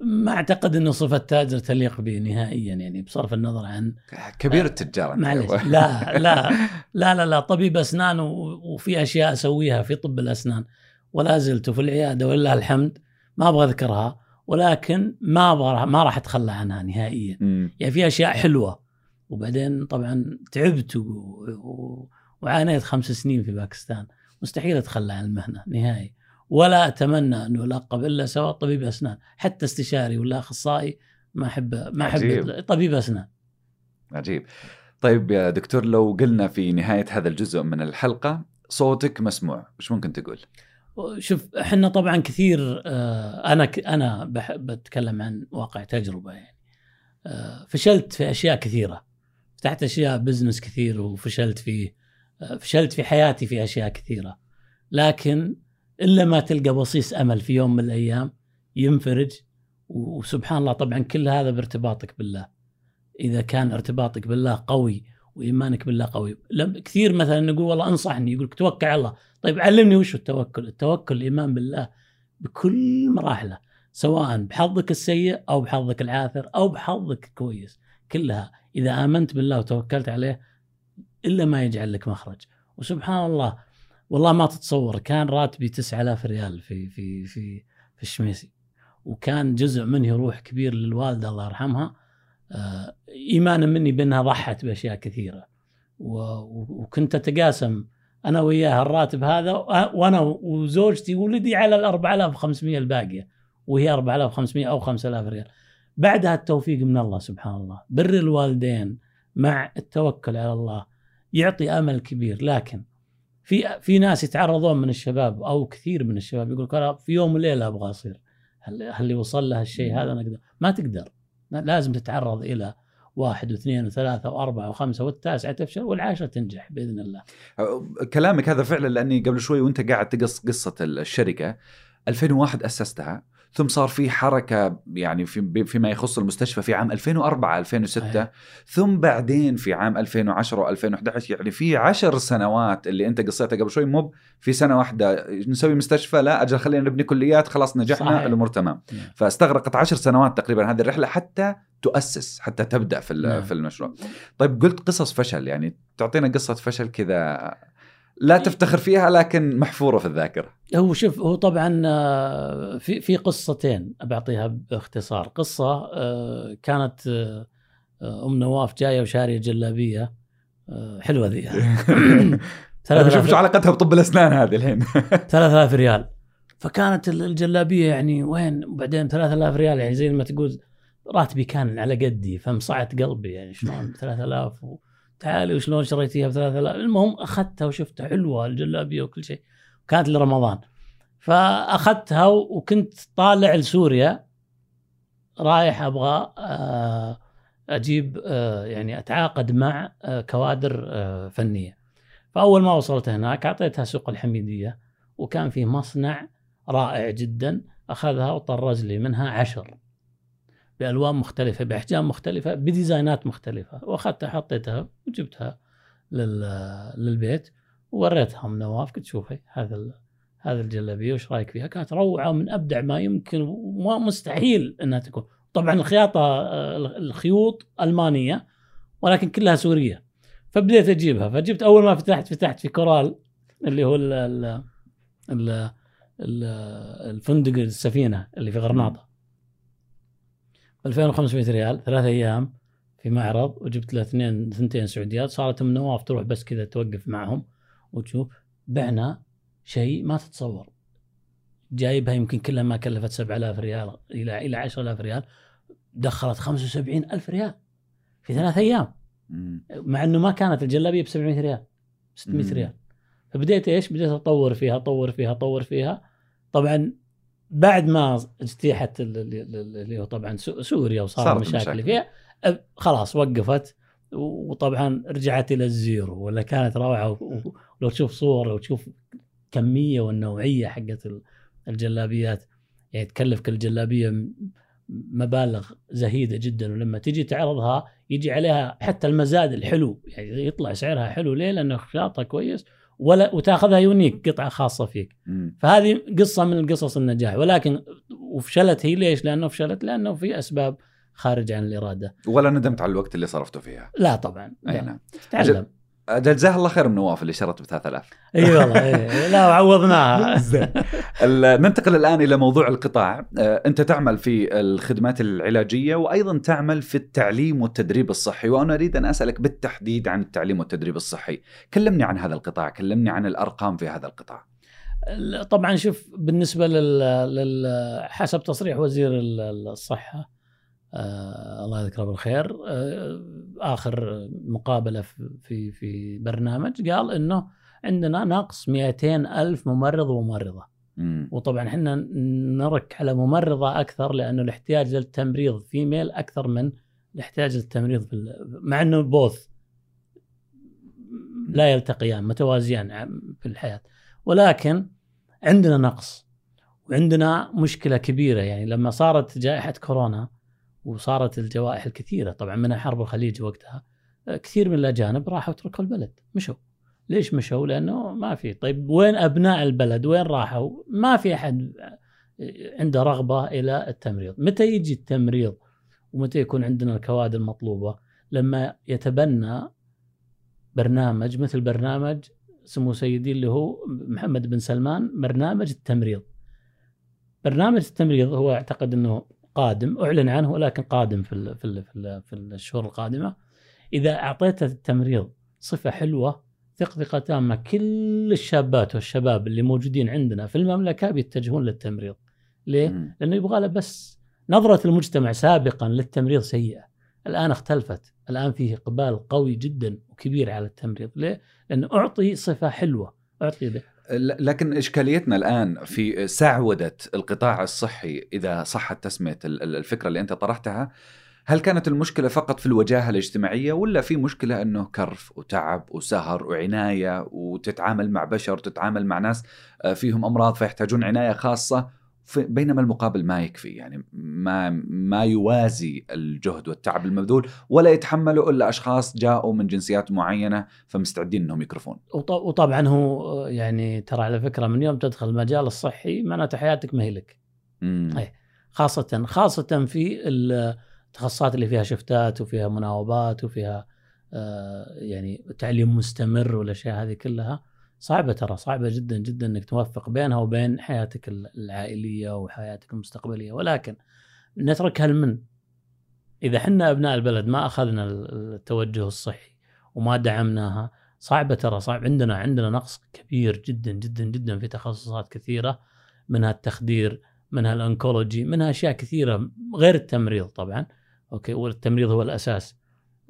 ما أعتقد إنه صفة تاجر تليق به نهائيا يعني بصرف النظر عن كبير التجار أنت. معلش. <laughs> لا لا لا لا لا طبيب أسنان وفي أشياء أسويها في طب الأسنان. ولا زلت في العيادة ولله الحمد ما أبغى أذكرها. ولكن ما ما راح اتخلى عنها نهائيا. يعني في أشياء حلوة. وبعدين طبعا تعبت و... و... وعانيت خمس سنين في باكستان. مستحيل اتخلى عن المهنة نهائي. ولا أتمنى أنه ألقب إلا سواء طبيب أسنان. حتى استشاري ولا أخصائي ما احب ما أحب. طبيب أسنان. عجيب. طيب يا دكتور لو قلنا في نهاية هذا الجزء من الحلقة صوتك مسموع. وش ممكن تقول؟ شوف إحنا طبعا كثير آه، أنا أنا بتكلم عن واقع تجربة يعني. آه، فشلت في أشياء كثيرة. فتحت أشياء بزنس كثير وفشلت فيه آه، فشلت في حياتي في أشياء كثيرة. لكن إلا ما تلقى بصيص أمل في يوم من الأيام ينفرج وسبحان الله طبعا كل هذا بارتباطك بالله. إذا كان ارتباطك بالله قوي وإيمانك بالله قوي. كثير مثلا نقول والله أنصحني يقول توكل على الله. طيب علمني وش التوكل؟ التوكل الايمان بالله بكل مراحله سواء بحظك السيء أو بحظك العاثر أو بحظك كويس كلها. إذا آمنت بالله وتوكلت عليه إلا ما يجعل لك مخرج. وسبحان الله والله ما تتصور كان راتبي 9000 ريال في في في في الشميسي وكان جزء منه يروح كبير للوالدة الله يرحمها. آه، إيمانا مني بأنها ضحت بأشياء كثيرة. وكنت أتقاسم أنا وياها الراتب هذا وأنا وزوجتي وولدي على ال 4500 الباقية وهي 4500 أو 5000 ريال. بعدها التوفيق من الله سبحان الله. بر الوالدين مع التوكل على الله يعطي أمل كبير. لكن في في ناس يتعرضون من الشباب أو كثير من الشباب يقول أنا في يوم وليلة أبغى أصير. هل هل اللي وصل له الشيء هذا؟ أنا أقدر. ما تقدر. لازم تتعرض إلى واحد واثنين وثلاثة وأربعة وخمسة والتاسعة تفشل والعاشرة تنجح بإذن الله. كلامك هذا فعلا لأني قبل شوي وأنت قاعد تقص قصة الشركة 2001 أسستها ثم صار في حركة يعني في فيما يخص المستشفى في عام 2004 2006 صحيح. ثم بعدين في عام 2010 و2011 يعني في عشر سنوات اللي أنت قصيتها قبل شوي مو في سنة واحدة نسوي مستشفى لا أجل خلينا نبني كليات خلاص نجحنا صحيح. الأمور تمام نعم. فاستغرقت عشر سنوات تقريبا هذه الرحلة حتى تؤسس حتى تبدأ في نعم. في المشروع طيب قلت قصص فشل يعني تعطينا قصة فشل كذا لا تفتخر فيها لكن محفورة في الذاكرة. هو شوف هو طبعا آه، في في قصتين بعطيها باختصار، قصة آه، كانت آه، أم نواف جاية وشارية جلابية. حلوة ذي. <laughs> بشوف 3000 شو علاقتها بطب الأسنان هذه الحين؟ <laughs> 3000 ريال. فكانت ال- الجلابية يعني وين؟ وبعدين 3000 ريال يعني زي ما تقول راتبي كان على قدي فمصعت قلبي يعني شلون؟ 3000 و... تعالي وشلون شريتيها ب 3000 المهم أخذتها وشفتها حلوة الجلابية وكل شيء. كانت لرمضان. فأخذتها وكنت طالع لسوريا. رايح أبغى آه، أجيب آه، يعني أتعاقد مع آه، كوادر فنية. فأول ما وصلت هناك أعطيتها سوق الحميدية وكان في مصنع رائع جدا. أخذها وطرز لي منها عشر. بألوان مختلفة بأحجام مختلفة ب designات مختلفة. وأخذتها حطيتها وجبتها لل- للبيت ووريتها ام نواف قلت شوفي هذا هذا الجلابية وش رأيك فيها؟ كانت روعة من أبدع ما يمكن مستحيل إنها تكون. طبعا الخياطة الخيوط ألمانية ولكن كلها سورية. فبديت أجيبها. فجبت أول ما فتحت فتحت في كورال اللي هو ال ال ال الفندق السفينة اللي في غرناطة. 2500 ريال ثلاث أيام في معرض وجبت له اثنين ثنتين سعوديات صارت ام نواف تروح بس كذا توقف معهم وتشوف بعنا شيء ما تتصور جايبها يمكن كلها ما كلفت 7000 ريال إلى إلى 10000 ريال دخلت 75000 ريال في ثلاث أيام مم. مع إنه ما كانت الجلابية ب 700 ريال 600 مم. ريال فبديت إيش؟ بديت أطور فيها أطور فيها أطور فيها طبعا بعد ما اجتيحت ال- ال- ال- اللي هو طبعا سو- سوريا وصار. اللي فيها خلاص وقفت وطبعا رجعت إلى ال zero ولا كانت روعة ولو تشوف صور لو تشوف كمية والنوعية حقت ال- الجلابيات يعني تكلف كل جلابية مبالغ زهيدة جدا ولما تجي تعرضها يجي عليها حتى المزاد الحلو يعني يطلع سعرها حلو ليه؟ لأنه خياطها كويس ولا وتاخذها يونيك قطعة خاصة فيك. فهذه قصة من قصص النجاح ولكن وفشلت هي ليش؟ لأنه فشلت لأنه في أسباب خارج عن الإرادة ولا ندمت على الوقت اللي صرفته فيها لا طبعا أي. نعم جزاه الله خير من نواف اللي شرت ب 3000 إي والله. لا. <laughs> ال- ننتقل الآن إلى موضوع القطاع. آه، أنت تعمل في الخدمات العلاجية وأيضا تعمل في التعليم والتدريب الصحي وأنا أريد أن أسألك بالتحديد عن التعليم والتدريب الصحي. كلمني عن هذا القطاع كلمني عن الأرقام في هذا القطاع. طبعا شوف بالنسبة لل, لل... حسب تصريح وزير ال- الصحة آه الله يذكره بالخير. آه آخر مقابلة في- في برنامج قال إنه عندنا نقص 200 ألف ممرض وممرضة. مم. وطبعا إحنا نرك على ممرضة أكثر لأنه الاحتياج للتمريض في ميل أكثر من الاحتياج للتمريض في مع إنه بوث لا يلتقيان متوازيان في الحياة. ولكن عندنا نقص وعندنا مشكلة كبيرة. يعني لما صارت جائحة كورونا وصارت الجوائح الكثيرة طبعا منها حرب الخليج وقتها كثير من الأجانب راحوا تركوا البلد مشوا ليش مشوا؟ لأنه ما في طيب وين أبناء البلد؟ وين راحوا؟ ما في أحد عنده رغبة إلى التمريض، متى يجي التمريض؟ ومتى يكون عندنا الكوادر المطلوبة؟ لما يتبنى برنامج مثل برنامج سمو سيدي اللي هو محمد بن سلمان برنامج التمريض. برنامج التمريض هو أعتقد إنه قادم أعلن عنه ولكن قادم في ال في ال في, ال في الشهور القادمة. إذا اعطيت التمريض صفة حلوة ثق ثقة تامة كل الشابات والشباب اللي موجودين عندنا في المملكة بيتجهون للتمريض ليه؟ مم. لأنه يبغى له بس نظرة المجتمع سابقا للتمريض سيئة الآن اختلفت الآن فيه إقبال قوي جدا وكبير على التمريض ليه؟ لأنه أعطي صفة حلوة أعطي له ل- لكن إشكاليتنا الآن في سعودة القطاع الصحي إذا صحت تسمية ال- ال- الفكرة اللي أنت طرحتها هل كانت المشكلة فقط في الوجاهة الاجتماعية ولا في مشكلة أنه كرف وتعب وسهر وعناية وتتعامل مع بشر تتعامل مع ناس آه، فيهم أمراض فيحتاجون عناية خاصة؟ بينما المقابل ما يكفي يعني ما ما يوازي الجهد والتعب المبذول ولا يتحمله إلا أشخاص جاءوا من جنسيات معينة فمستعدين إنهم يكرفون. وط- وطبعا هو يعني ترى على فكرة من يوم تدخل المجال الصحي معناته حياتك ما هي لك مم. أي. خاصة خاصة في التخصصات اللي فيها شفتات وفيها مناوبات وفيها آه، يعني تعليم مستمر والأشياء هذه كلها صعبة ترى صعبة جدا جدا إنك توفق بينها وبين حياتك العائلية وحياتك المستقبلية. ولكن نتركها لمن؟ إذا حنا أبناء البلد ما أخذنا التوجه الصحي وما دعمناها صعبة ترى صعب عندنا عندنا نقص كبير جدا جدا جدا في تخصصات كثيرة منها التخدير منها ال oncology منها أشياء كثيرة غير التمريض طبعا. okay والتمريض هو الأساس.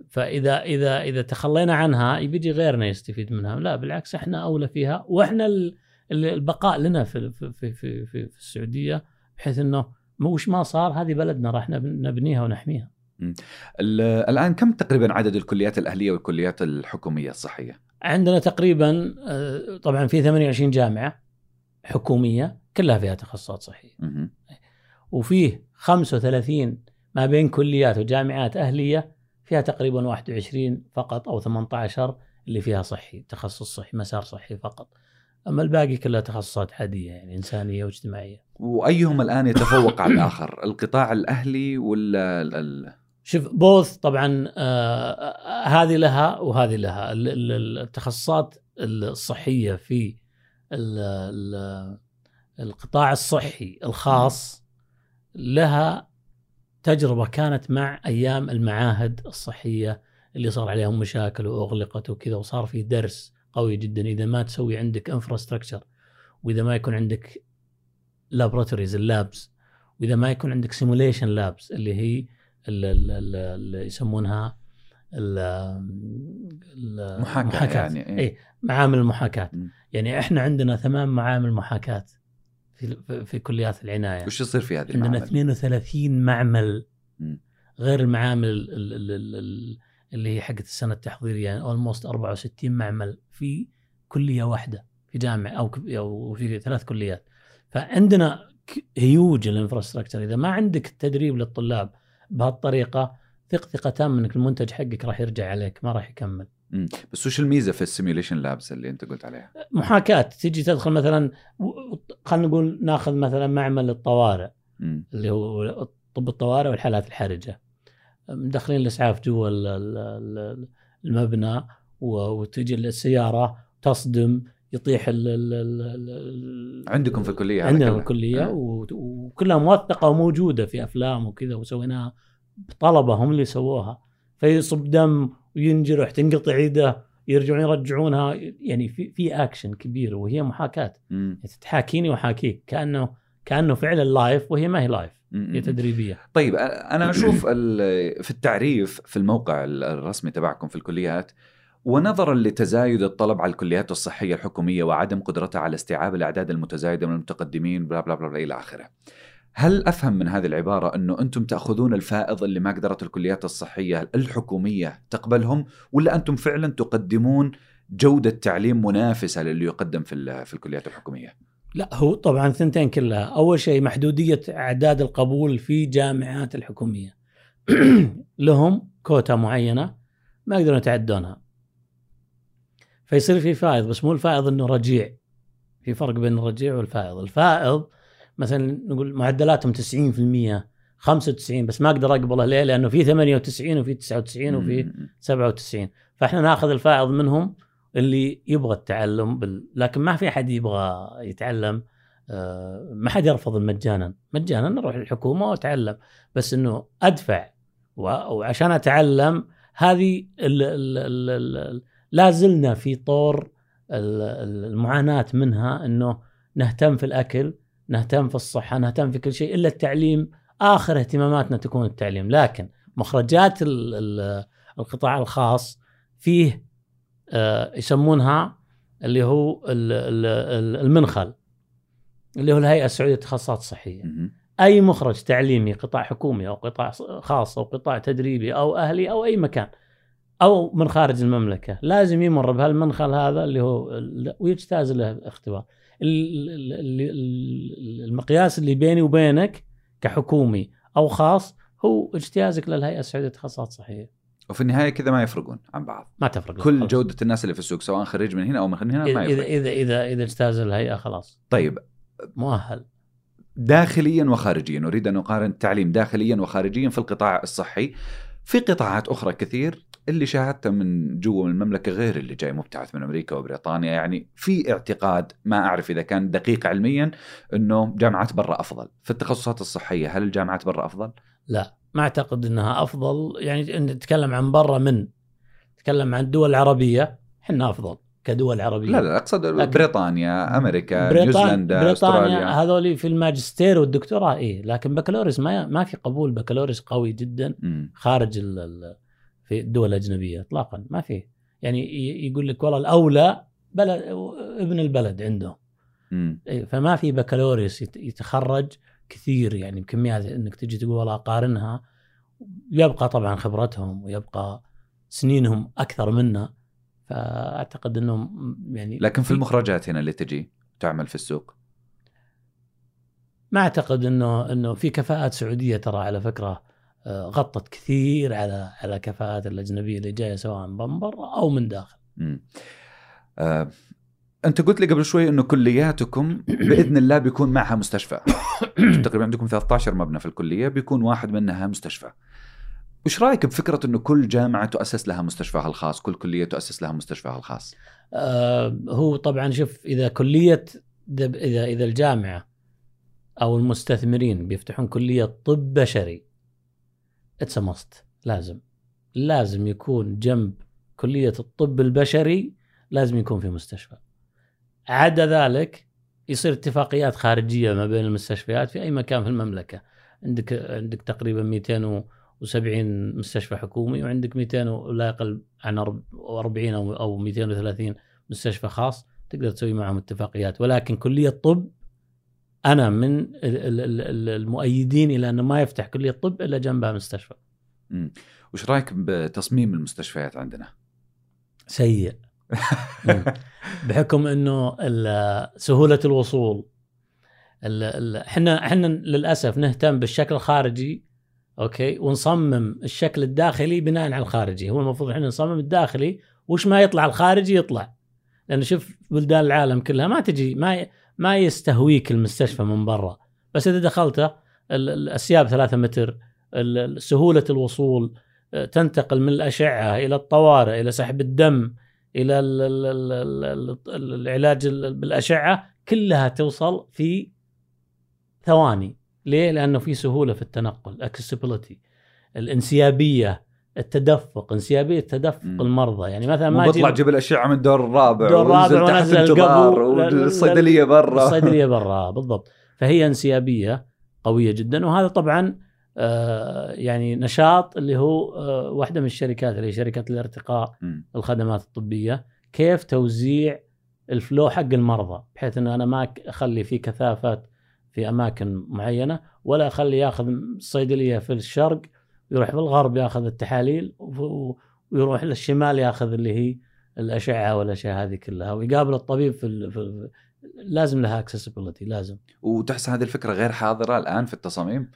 فإذا إذا إذا تخلينا عنها بيجي غيرنا يستفيد منها. لا بالعكس إحنا أولى فيها. وإحنا ال- ال- البقاء لنا في في في في, في, السعودية بحيث إنه وش ما صار هذه بلدنا راح نب- نبنيها ونحميها. ال- الآن كم تقريبا عدد الكليات الأهلية والكليات الحكومية الصحية؟ عندنا تقريبا آه، طبعا في 28 جامعة حكومية كلها فيها تخصصات صحية. وفيه 35 ما بين كليات وجامعات أهلية فيها تقريبا 21 فقط أو 18 اللي فيها صحي تخصص صحي مسار صحي فقط. أما الباقي كلها تخصصات عادية يعني إنسانية واجتماعية. وايهم الآن يتفوق على الآخر؟ <coughs> القطاع الأهلي ولا ال- شوف بوث طبعا آه هذه لها وهذه لها. ال- ال- التخصصات الصحية في ال- ال- القطاع الصحي الخاص لها تجربة كانت مع أيام المعاهد الصحية اللي صار عليهم مشاكل وأغلقت وكذا وصار في درس قوي جدا إذا ما تسوي عندك انفراستراكشر وإذا ما يكون عندك laboratories ال labs وإذا ما يكون عندك simulation labs اللي هي ال- ال- ال- اللي يسمونها ال- ال- محاكاة يعني، إيه. إيه معامل المحاكاة مم. يعني إحنا عندنا ثمان معامل محاكاة في في- كليات العناية. وش يصير في هذه عندنا المعامل؟ 32 معمل. غير المعامل ال- ال- ال- ال- ال- اللي هي حقت السنة التحضيرية يعني almost 64 معمل في كلية واحدة في جامعة أو في ثلاث كليات. فعندنا huge ال infrastructure إذا ما عندك التدريب للطلاب بهالطريقة ثق ثقه تامه انك المنتج حقك راح يرجع عليك ما راح يكمل. مم. بس وش الميزة في ال simulation labs اللي أنت قلت عليها؟ محاكاة تجي تدخل مثلا خلينا نقول ناخذ مثلا معمل الطوارئ مم. اللي هو طب الطوارئ والحالات الحرجة مدخلين الأسعاف جوا ال- ال- ال- المبنى وتجي السيارة تصدم يطيح ال ال ال ال عندكم في الكلية عندنا؟ في الكلية آه. وكلها موثقة وموجودة في أفلام وكذا وسويناها طلبه هم اللي سووها فيصب دم وينجرح تنقطع يده يرجعون يرجعونها يعني في في اكشن كبير وهي محاكاة مم. تحاكيني وأحاكيك كأنه كأنه فعلا live وهي ما هي live. هي تدريبية طيب أنا أشوف في التعريف في الموقع الرسمي تبعكم في الكليات ونظرا لتزايد الطلب على الكليات الصحية الحكومية وعدم قدرتها على استيعاب الأعداد المتزايدة من المتقدمين بلا بلا بلا, بلا إلى آخره. هل أفهم من هذه العبارة أنه أنتم تأخذون الفائض اللي ما قدرت الكليات الصحية الحكومية تقبلهم ولا أنتم فعلا تقدمون جودة تعليم منافسة للي يقدم في في الكليات الحكومية؟ لا هو طبعا ثنتين كلها. أول شيء محدودية أعداد القبول في جامعات الحكومية. <clears throat> لهم كوتا معينة ما يقدرون يتعدونها. فيصير في فائض بس مو الفائض إنه رجيع. في فرق بين الرجيع والفائض. الفائض مثلا نقول معدلاتهم 90% 95 بس ما أقدر أقبله ليه؟ لأنه في 98 وفي 99 وفي مم. 97 فإحنا نأخذ الفائض منهم اللي يبغى التعلم بال... لكن ما في أحد يبغى يتعلم آه، ما حد يرفض مجانا مجانا نروح للحكومة وأتعلم بس إنه أدفع و... وعشان أتعلم هذه ال... ال... ال... ال... لا زلنا في طور ال- ال- المعاناة منها إنه نهتم في الأكل نهتم في الصحة نهتم في كل شيء إلا التعليم. آخر اهتماماتنا تكون التعليم. لكن مخرجات ال- ال- القطاع الخاص فيه آه، يسمونها اللي هو ال- ال- ال- المنخل اللي هو الهيئة السعودية للتخصصات الصحية. أي مخرج تعليمي قطاع حكومي أو قطاع خاص أو قطاع تدريبي أو أهلي أو أي مكان أو من خارج المملكة لازم يمر بهالمنخل هذا اللي هو ويجتاز له اختبار المقياس اللي بيني وبينك كحكومي أو خاص هو اجتيازك للهيئة السعودية للتخصصات الصحية وفي النهاية كذا ما يفرقون عن بعض. ما تفرق كل خلاص. جودة الناس اللي في السوق سواء خريج من هنا أو من هنا ما اذا اذا يفرق. اذا اذا, إذا اجتاز الهيئة خلاص طيب مؤهل داخليا وخارجيا نريد أن نقارن التعليم داخليا وخارجيا في القطاع الصحي في قطاعات أخرى كثير اللي شاهدته من جوا من المملكة غير اللي جاي مبتعث من أمريكا وبريطانيا. يعني في اعتقاد ما أعرف إذا كان دقيق علميا إنه جامعات برا أفضل. في التخصصات الصحية هل الجامعات برا أفضل؟ ما أعتقد إنها أفضل. يعني نتكلم عن برا من نتكلم عن الدول العربية إحنا أفضل. كدول عربية. لا لا أقصد لكن- بريطانيا أمريكا بريطان نيوزيلندا بريطانيا أستراليا. هذول في الماجستير والدكتوراه إيه. لكن بكالوريوس ما ما في قبول. بكالوريوس قوي جدا. خارج ال في الدول الأجنبية اطلاقا. ما في. يعني يقول لك والله الأولى بلد ابن البلد عنده. إيه، فما في بكالوريوس يت- يتخرج كثير. يعني بكميات إنك تجي تقول والله أقارنها يبقى طبعا خبرتهم ويبقى سنينهم أكثر منا. فأعتقد إنهم يعني لكن في المخرجات هنا اللي تجي تعمل في السوق؟ ما أعتقد إنه إنه في كفاءات سعودية ترى على فكرة آه، غطت كثير على على كفاءات الأجنبية اللي جاية سواء من برا أو من داخل. مم. آه، أنت قلت لي قبل شوي إنه كلياتكم <coughs> بإذن الله بيكون معها مستشفى. <coughs> تقريبا عندكم 13 مبنى في الكلية بيكون واحد منها مستشفى. وش رأيك بفكرة إنه كل جامعة تؤسس لها مستشفاها الخاص كل كلية تؤسس لها مستشفاها الخاص؟ آه، هو طبعا شوف إذا كلية إذا إذا الجامعة أو المستثمرين بيفتحون كلية طب بشري it's must لازم. لازم يكون جنب كلية الطب البشري لازم يكون في مستشفى. عدا ذلك يصير اتفاقيات خارجية ما بين المستشفيات في أي مكان في المملكة. عندك عندك تقريبا 270 مستشفى حكومي وعندك 200 ولا يقل عن 40 أو أو 230 مستشفى خاص تقدر تسوي معهم اتفاقيات. ولكن كلية طب أنا من ال- ال- ال- المؤيدين إلى أنه ما يفتح كلية طب إلا جنبها مستشفى. مم. وش رأيك بتصميم المستشفيات عندنا؟ سيء. <laughs> بحكم إنه سهولة الوصول. ال- ال- إحنا إحنا للأسف نهتم بالشكل الخارجي أوكي؟ ونصمم الشكل الداخلي بناء على الخارجي. هو المفروض إحنا نصمم الداخلي وش ما يطلع الخارجي يطلع. لأن شوف بلدان العالم كلها ما تجي ما ما يستهويك المستشفى من برا. بس إذا دخلته ال- ال- الأسياب ثلاثة متر سهولة الوصول آه، تنتقل من الأشعة إلى الطوارئ إلى سحب الدم إلى ال ال ال ال ال العلاج ال- بالأشعة كلها توصل في ثواني. ليه؟ لأنه في سهولة في التنقل اكسسبيلتي الانسيابية التدفق انسيابية تدفق مم. المرضى يعني مثلا ما بطلع جيب الأشعة من الدور الرابع دور الرابع ونزل القبو. لا- والصيدلية برا الصيدليه <laughs> برا بالضبط فهي انسيابية قوية جدا وهذا طبعا آه، يعني نشاط اللي هو آه، واحدة من الشركات اللي هي شركة الارتقاء. الخدمات الطبية كيف توزيع الفلو حق المرضى بحيث إنه أنا ما أخلي في كثافات في أماكن معينة ولا أخلي ياخذ الصيدليه في الشرق يروح في الغرب ياخذ التحاليل ويروح للشمال ياخذ اللي هي الأشعة والأشياء هذه كلها ويقابل الطبيب في, ال... في ال... لازم لها accessibility لازم. وتحس هذه الفكرة غير حاضرة الآن في التصاميم؟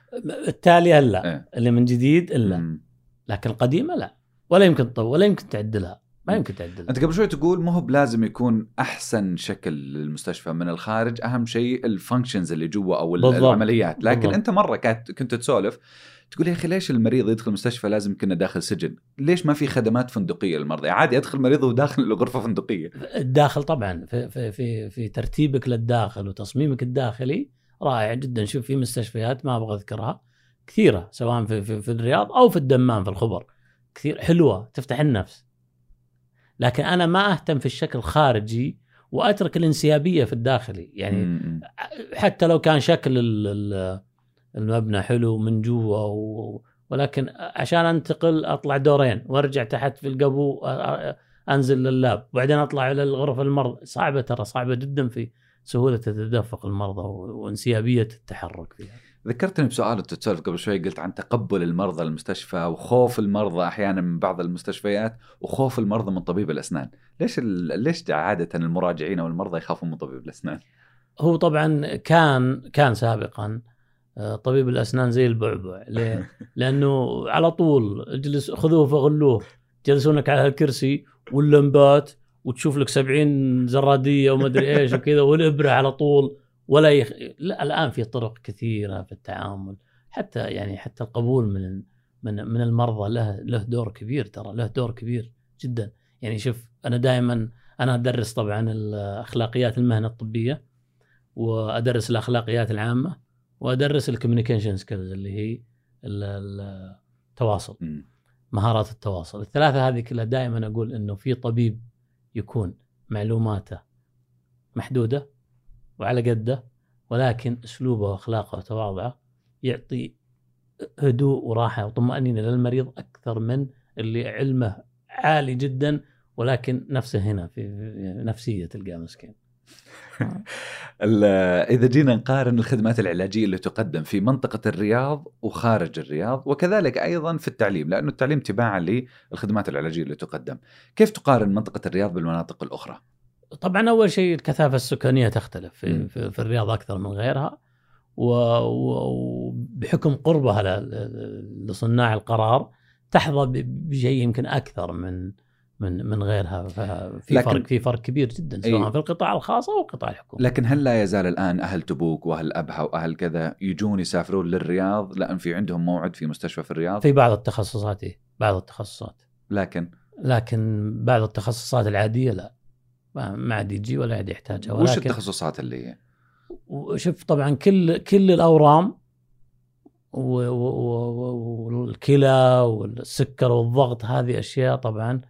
الحالية الا إيه. اللي من جديد الا. لكن القديمة لا. ولا يمكن تطور ولا يمكن تعدلها. ما يمكن تعدلها أنت قبل شوي تقول مو هو بلازم يكون أحسن شكل للمستشفى. من الخارج أهم شيء ال functions اللي جوا أو ال- بالضبط. العمليات. لكن بالضبط. أنت مرة كنت تسولف تقول يا أخي ليش المريض يدخل المستشفى لازم كنا داخل سجن؟ ليش ما في خدمات فندقية للمرضى؟ عادي ادخل مريض وداخل غرفة فندقية. الداخل طبعا في في في, في ترتيبك للداخل وتصميمك الداخلي رائع جدا. شوف في مستشفيات ما أبغى أذكرها كثيرة سواء في, في في الرياض أو في الدمام في الخبر. كثير حلوة تفتح النفس. لكن أنا ما أهتم في الشكل الخارجي وأترك الانسيابية في الداخلي يعني مم. حتى لو كان شكل ال- ال- المبنى حلو من جوا و- ولكن عشان أنتقل أطلع دورين وأرجع تحت في القبو أنزل لللاب وبعدين أطلع إلى الغرف المرضى صعبة ترى صعبة جدا في سهولة تدفق المرضى وانسيابية التحرك فيها. ذكرتني بسؤال أنت تسولف قبل شوي قلت عن تقبل المرضى المستشفى وخوف المرضى أحيانا من بعض المستشفيات وخوف المرضى من طبيب الأسنان، ليش ال... ليش عادة المراجعين أو المرضى يخافون من طبيب الأسنان؟ هو طبعا كان كان سابقا آه، طبيب الأسنان زي البعبع ليه؟ <laughs> لأنه على طول اجلس خذوه فغلوه جلسونك على الكرسي واللمبات وتشوف لك سبعين زرادية وما أدري إيش وكذا والإبرة على طول ولا يخ... لا الآن في طرق كثيرة في التعامل. حتى يعني حتى القبول من من من المرضى له له دور كبير ترى له دور كبير جدا. يعني شوف أنا دائما أنا أدرس طبعا الاخلاقيات المهنة الطبية وأدرس الأخلاقيات العامة وأدرس ال communication skills اللي هي ال- ال- التواصل. مهارات التواصل. الثلاثة هذه كلها دائما أقول إنه في طبيب يكون معلوماته محدودة وعلى قده ولكن أسلوبه وأخلاقه وتواضعه يعطي هدوء وراحة وطمأنينة للمريض أكثر من اللي علمه عالي جدا ولكن نفسه هنا في نفسية تلقاه مسكين <laughs> إذا جينا نقارن الخدمات العلاجية اللي تقدم في منطقة الرياض وخارج الرياض وكذلك أيضا في التعليم لأنه التعليم تباعا للخدمات العلاجية اللي تقدم، كيف تقارن منطقة الرياض بالمناطق الأخرى؟ طبعا أول شيء الكثافة السكانية تختلف. في, في, في الرياض أكثر من غيرها وبحكم قربها لصناع القرار تحظى بشيء يمكن أكثر من من من غيرها ففي فرق في فرق كبير جدا سواء أي. في القطاع الخاص أو القطاع الحكومي لكن هل لا يزال الآن أهل تبوك وأهل أبها وأهل كذا يجون يسافرون للرياض؟ لأن في عندهم موعد في مستشفى في الرياض. في بعض التخصصات إيه بعض التخصصات. لكن؟ لكن بعض التخصصات العادية لا. ما عاد يجي ولا عاد يحتاجها وش ولكن التخصصات اللي وشوف طبعا كل كل الأورام والكلى والسكر والضغط هذه أشياء طبعا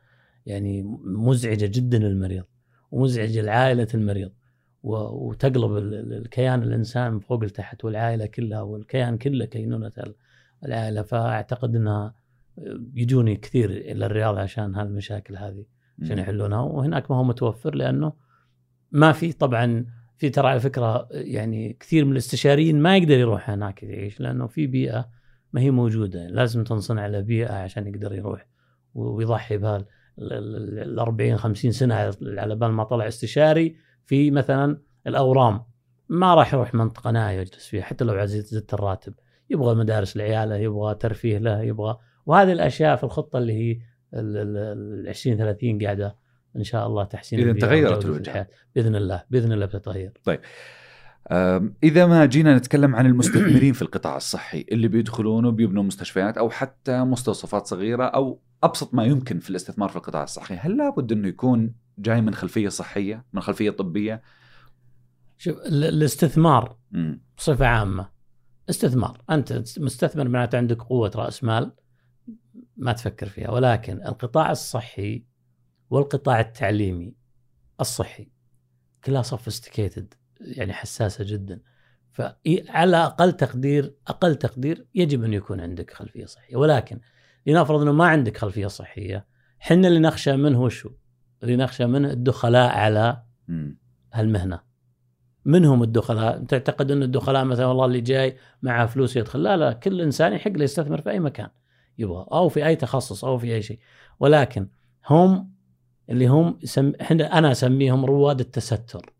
يعني مزعجة جدا للمريض ومزعجة لعائلة المريض وتقلب ال- ال- الكيان الإنسان من فوق لتحت والعائلة كلها والكيان كله كينونة ال- العائلة. فأعتقد إنها يجوني كثير إلى الرياض عشان هالمشاكل هذه. عشان يحلونها. وهناك ما هو متوفر لأنه ما في طبعا في ترى على فكرة يعني كثير من الاستشاريين ما يقدر يروح هناك يعيش لأنه في بيئة ما هي موجودة. لازم تنصنع له بيئه عشان يقدر يروح ويضحي بها ال 40 50 سنة على بال ما طلع استشاري في مثلا الأورام. ما راح يروح منطقة نائيه يجلس فيها حتى لو زدت الراتب. يبغى مدارس لعياله يبغى ترفيه له يبغى. وهذه الأشياء في الخطة اللي هي ال 20 30 قاعدة إن شاء الله تحسين البيئة تغيرت. الحياة. بإذن الله بإذن الله بتتغير أم، إذا ما جينا نتكلم عن المستثمرين في القطاع الصحي اللي بيدخلون وبيبنوا مستشفيات أو حتى مستوصفات صغيرة أو أبسط ما يمكن في الاستثمار في القطاع الصحي هل لابد أنه يكون جاي من خلفية صحية من خلفية طبية شوف ال- الاستثمار مم. بصفة عامة استثمار أنت مستثمر معناته عندك قوة رأس مال ما تفكر فيها ولكن القطاع الصحي والقطاع التعليمي الصحي كلها سوفيستيكيتد يعني حساسة جدا فعلى أقل تقدير أقل تقدير يجب أن يكون عندك خلفية صحية ولكن لنفرض إنه ما عندك خلفية صحية حنا اللي نخشى منه وشو؟ اللي نخشى منه الدخلاء على. هالمهنة من هم الدخلاء؟ تعتقد إن الدخلاء مثلا والله اللي جاي معه فلوس يدخل لا لا كل إنسان يحق له يستثمر في أي مكان يبغى أو في أي تخصص أو في أي شيء. ولكن هم اللي هم سم... إحنا أنا أسميهم رواد التستر.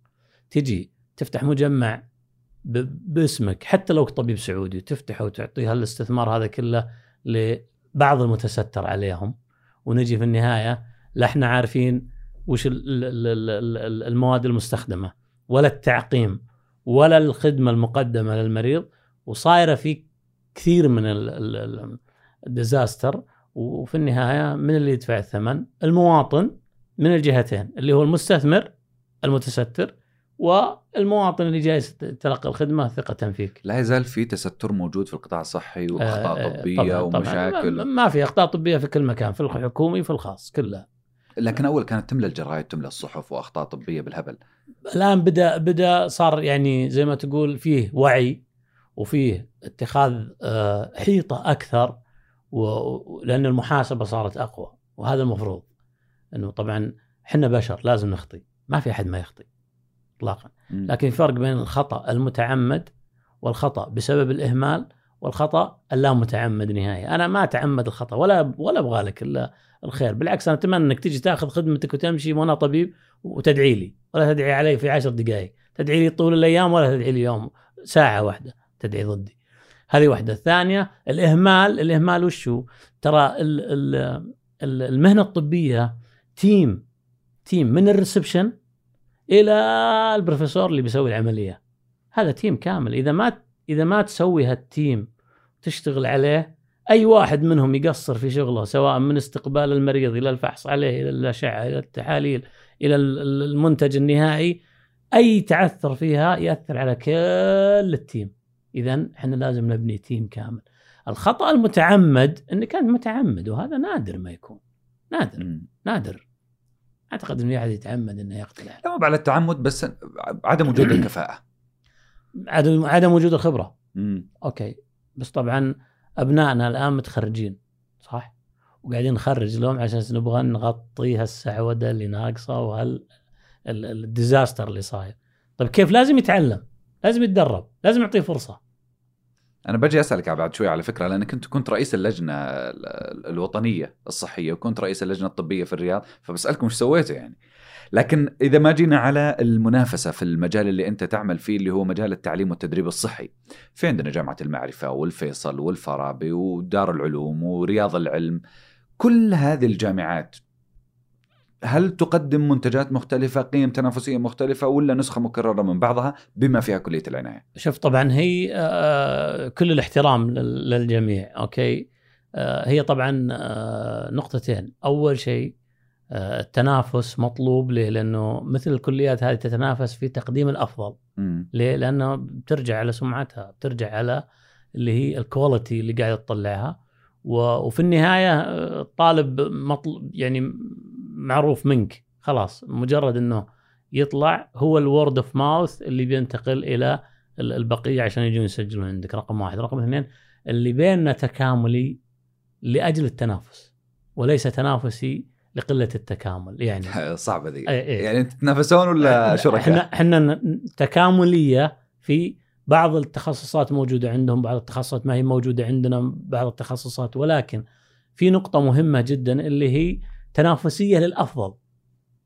تجي تفتح مجمع ب... باسمك حتى لو طبيب سعودي تفتحه وتعطيه هالاستثمار هذا كله لبعض المتستر عليهم. ونجي في النهاية لا إحنا عارفين وش ال- ال- ال- ال- ال- المواد المستخدمة ولا التعقيم ولا الخدمة المقدمة للمريض. وصايرة في كثير من ال- ال- الديزاستر وفي النهاية من اللي يدفع الثمن؟ المواطن من الجهتين اللي هو المستثمر المتستر والمواطن اللي جاي يتلقى الخدمة ثقة فيك. لا يزال في تستر موجود في القطاع الصحي آه، وأخطاء آه، طبية طبعاً- طبعاً. ومشاكل ما- ما في أخطاء طبية في كل مكان في الحكومي وفي الخاص كلها. لكن أول كانت تملى الجرايد تملى الصحف وأخطاء طبية بالهبل الآن بدأ بدأ صار يعني زي ما تقول فيه وعي وفيه اتخاذ آه، حيطة أكثر و- لأن المحاسبة صارت أقوى وهذا المفروض. إنه طبعا إحنا بشر لازم نخطي ما في أحد ما يخطي اطلاقا. لكن في فرق بين الخطأ المتعمد والخطأ بسبب الإهمال والخطأ اللا متعمد نهائي. أنا ما أتعمد الخطأ ولا ولا أبغى لك إلا الخير. بالعكس أنا أتمنى إنك تجي تأخذ خدمتك وتمشي وأنا طبيب وتدعي لي ولا تدعي علي في عشر دقائق تدعي لي طول الأيام ولا تدعي لي يوم ساعة واحدة تدعي ضدي. هذه واحدة الثانية الإهمال الإهمال وشو؟ ترى ال ال ال- المهنة الطبية team team من ال reception إلى البروفيسور اللي بيسوي العملية. هذا team كامل. إذا ما إذا ما تسوي هال team تشتغل عليه أي واحد منهم يقصر في شغله سواء من استقبال المريض إلى الفحص عليه إلى الأشعة إلى التحاليل إلى ال- ال- المنتج النهائي أي تعثر فيها يأثر على كل ال team اذا إحنا لازم نبني team كامل الخطأ المتعمد انك انت متعمد وهذا نادر ما يكون نادر مم. نادر أعتقد إنه احد يتعمد إنه يقتل. لا مو على التعمد بس عدم وجود <clears throat> الكفاءة عدم عدم وجود الخبرة مم. أوكي بس طبعا أبنائنا الآن متخرجين صح؟ وقاعدين نخرج لهم عشان نبغى نغطي هالسعودة اللي ناقصة وهال ال- ال- ال disaster اللي صاير. طيب كيف لازم يتعلم؟ لازم يتدرب، لازم نعطيه فرصة. أنا بجي أسألك بعد شوي على فكرة لانك كنت كنت رئيس اللجنة ال- الوطنية الصحية وكنت رئيس اللجنة الطبية في الرياض فبسألكم إيش سويتوا يعني لكن إذا ما جينا على المنافسة في المجال اللي أنت تعمل فيه اللي هو مجال التعليم والتدريب الصحي في عندنا جامعة المعرفة والفيصل والفارابي ودار العلوم ورياض العلم كل هذه الجامعات هل تقدم منتجات مختلفة قيم تنافسية مختلفة ولا نسخة مكررة من بعضها بما فيها كلية العناية شوف طبعا هي آه، كل الاحترام لل- للجميع أوكي آه، هي طبعا آه، نقطتين أول شيء آه، التنافس مطلوب ليه؟ لأنه مثل الكليات هذه تتنافس في تقديم الأفضل مم. ليه؟ لأنه بترجع على سمعتها بترجع على اللي هي ال quality اللي قاعد تطلعها وفي النهاية آه، الطالب مطلوب يعني معروف منك خلاص مجرد إنه يطلع هو ال word of mouth اللي بينتقل إلى ال- البقية عشان يجون يسجلون عندك رقم واحد، رقم اثنين اللي بيننا تكاملي لأجل التنافس وليس تنافسي لقلة التكامل يعني <laughs> صعبة ذي أي- أي. يعني تتنافسون ولا شركاء؟ إحنا إحنا تكاملية في بعض التخصصات موجودة عندهم بعض التخصصات ما هي موجودة عندنا بعض التخصصات ولكن في نقطة مهمة جدا اللي هي تنافسية للأفضل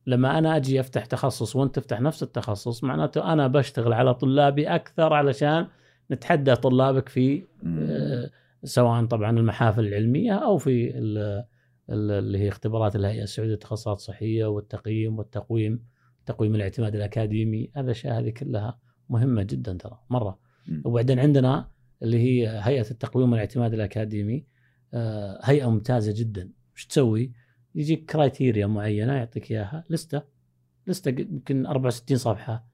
لما أنا أجي أفتح تخصص وأنت تفتح نفس التخصص معناته أنا بشتغل على طلابي أكثر علشان نتحدى طلابك في. آه، سواء طبعا المحافل العلمية أو في ال- ال- اللي هي اختبارات الهيئة السعودية للتخصصات الصحية والتقييم والتقويم تقويم الاعتماد الأكاديمي هذا الأشياء هذه كلها مهمة جدا ترى مرة. مم. وبعدين عندنا اللي هي هيئة التقويم والاعتماد الأكاديمي آه، هيئة ممتازة جدا. وش تسوي؟ يجيك كرايتيريا معينة يعطيك إياها لستة. لستة يمكن 64 صفحة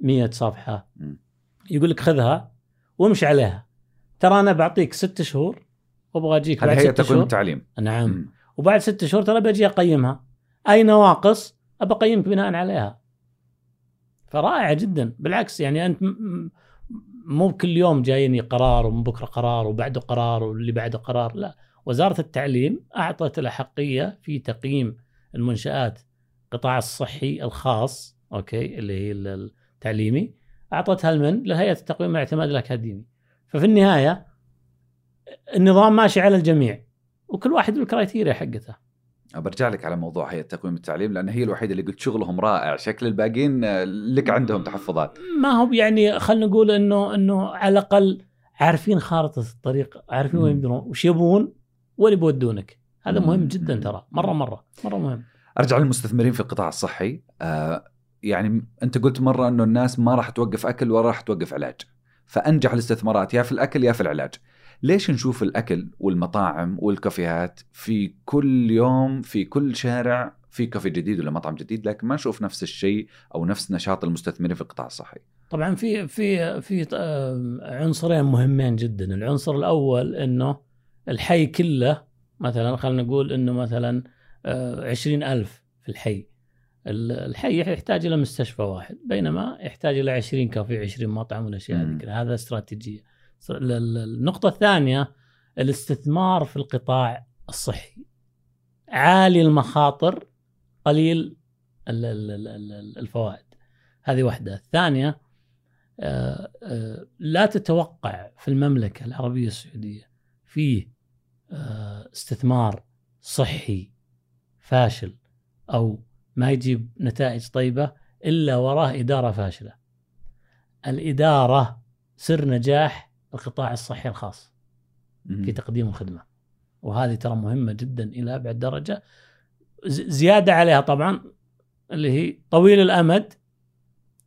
100 صفحة. يقول لك خذها وامشي عليها. ترى أنا بعطيك ست شهور وأبغى أجيك بعد هي ست تقويم شهور. التعليم. نعم. وبعد ست شهور ترى بجي أقيمها. أي نواقص؟ ابى أقيمك بناء عليها. فرائعه جدا. بالعكس يعني أنت مو كل يوم جايني قرار ومن بكرة قرار وبعده قرار واللي بعده قرار. لا وزارة التعليم أعطت الاحقيه في تقييم المنشآت القطاع الصحي الخاص أوكي اللي هي ال- التعليمي أعطتها لمن؟ لهيئة التقويم والاعتماد الأكاديمي. ففي النهاية النظام ماشي على الجميع وكل واحد بال criteria حقته. برجع لك على موضوع هيئة تقويم التعليم لأن هي الوحيدة اللي قلت شغلهم رائع شكل الباقيين آه، لك عندهم تحفظات. ما هو يعني خلينا نقول إنه إنه على الأقل عارفين خارطة الطريق عارفين وين مم. يبدون وش يبون وين بيودونك هذا مم. مهم جدا ترى مرة مرة مرة مهم. أرجع للمستثمرين في القطاع الصحي آه يعني أنت قلت مرة إنه الناس ما راح توقف أكل ولا راح توقف علاج فأنجح الاستثمارات يا في الأكل يا في العلاج. ليش نشوف الأكل والمطاعم والكافيهات في كل يوم في كل شارع في كافي جديد ولا مطعم جديد لكن ما نشوف نفس الشيء أو نفس نشاط المستثمرين في القطاع الصحي؟ طبعا في في في آه، عنصرين مهمين جدا. العنصر الأول إنه الحي كله مثلا خلينا نقول إنه مثلا عشرين ألف في الحي. ال- الحي يحتاج إلى مستشفى واحد بينما يحتاج إلى 20 كافي 20 مطعم والأشياء مم. هذه هذا استراتيجية. ال- ال- النقطة الثانية الاستثمار في القطاع الصحي. عالي المخاطر قليل ال- ال- ال- ال- الفوائد. هذه واحدة. الثانية آه، آه، لا تتوقع في المملكة العربية السعودية فيه آه، استثمار صحي فاشل أو ما يجيب نتائج طيبة إلا وراه إدارة فاشلة. الإدارة سر نجاح القطاع الصحي الخاص في تقديم الخدمة. وهذه ترى مهمة جدا إلى أبعد درجة. زيادة عليها طبعا اللي هي طويل الأمد.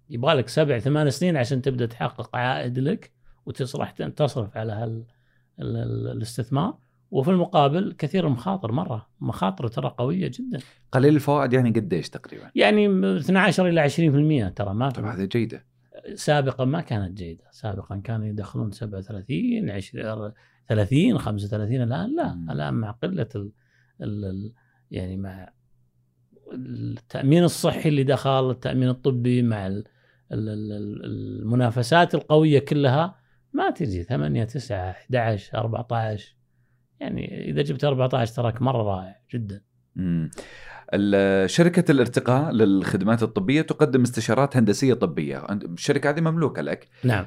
يبغى لك سبع ثمان سنين عشان تبدأ تحقق عائد لك وتصرح تصرف على هال ال- ال- الاستثمار. وفي المقابل كثير المخاطر مرة. مخاطر ترى قوية جدا. قليل الفوائد يعني قديش تقريبا؟ يعني من 12 إلى 20% ترى ما طب هذه جيدة. سابقا ما كانت جيدة. سابقا كانوا يدخلون 37 20 30 35 الآن لا. مم. الآن مع قلة ال ال ال يعني مع التأمين الصحي اللي دخل التأمين الطبي مع ال ال ال المنافسات القوية كلها ما تجي. 8 9 11 14 يعني إذا جبت 14 تراك مرة رائع جدا. مم. شركة الارتقاء للخدمات الطبية تقدم استشارات هندسية طبية. الشركة هذه مملوكة لك. نعم.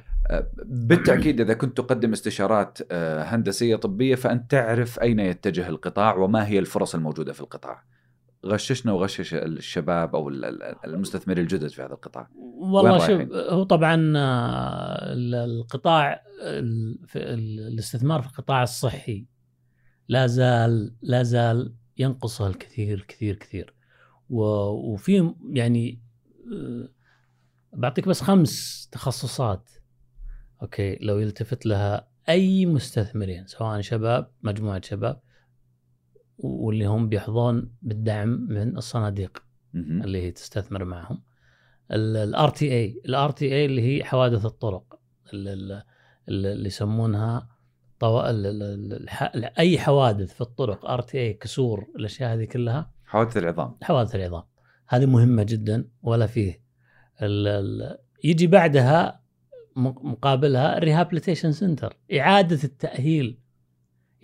بالتأكيد إذا كنت تقدم استشارات آه، هندسية طبية فأنت تعرف أين يتجه القطاع وما هي الفرص الموجودة في القطاع. غششنا وغشش الشباب ال- المستثمرين الجدد في هذا القطاع. والله شوف؟ هو طبعا آه، ال- القطاع الاستثمار في القطاع الصحي لا زال لا زال ينقصه الكثير كثير كثير وفي يعني آه، بعطيك بس خمس تخصصات أوكي لو يلتفت لها أي مستثمرين سواء شباب مجموعة شباب واللي هم بيحظون بالدعم من الصناديق. اللي هي تستثمر معهم ال RTA ال RTA اللي هي حوادث الطرق ال- ال- ال- اللي يسمونها طو... ال- ال- ال- الح... اي حوادث في الطرق RTA كسور الأشياء هذه كلها. حوادث العظام. حوادث العظام. هذه مهمة جدا ولا فيه. ال... ال... يجي بعدها مقابلها ال rehabilitation center إعادة التأهيل.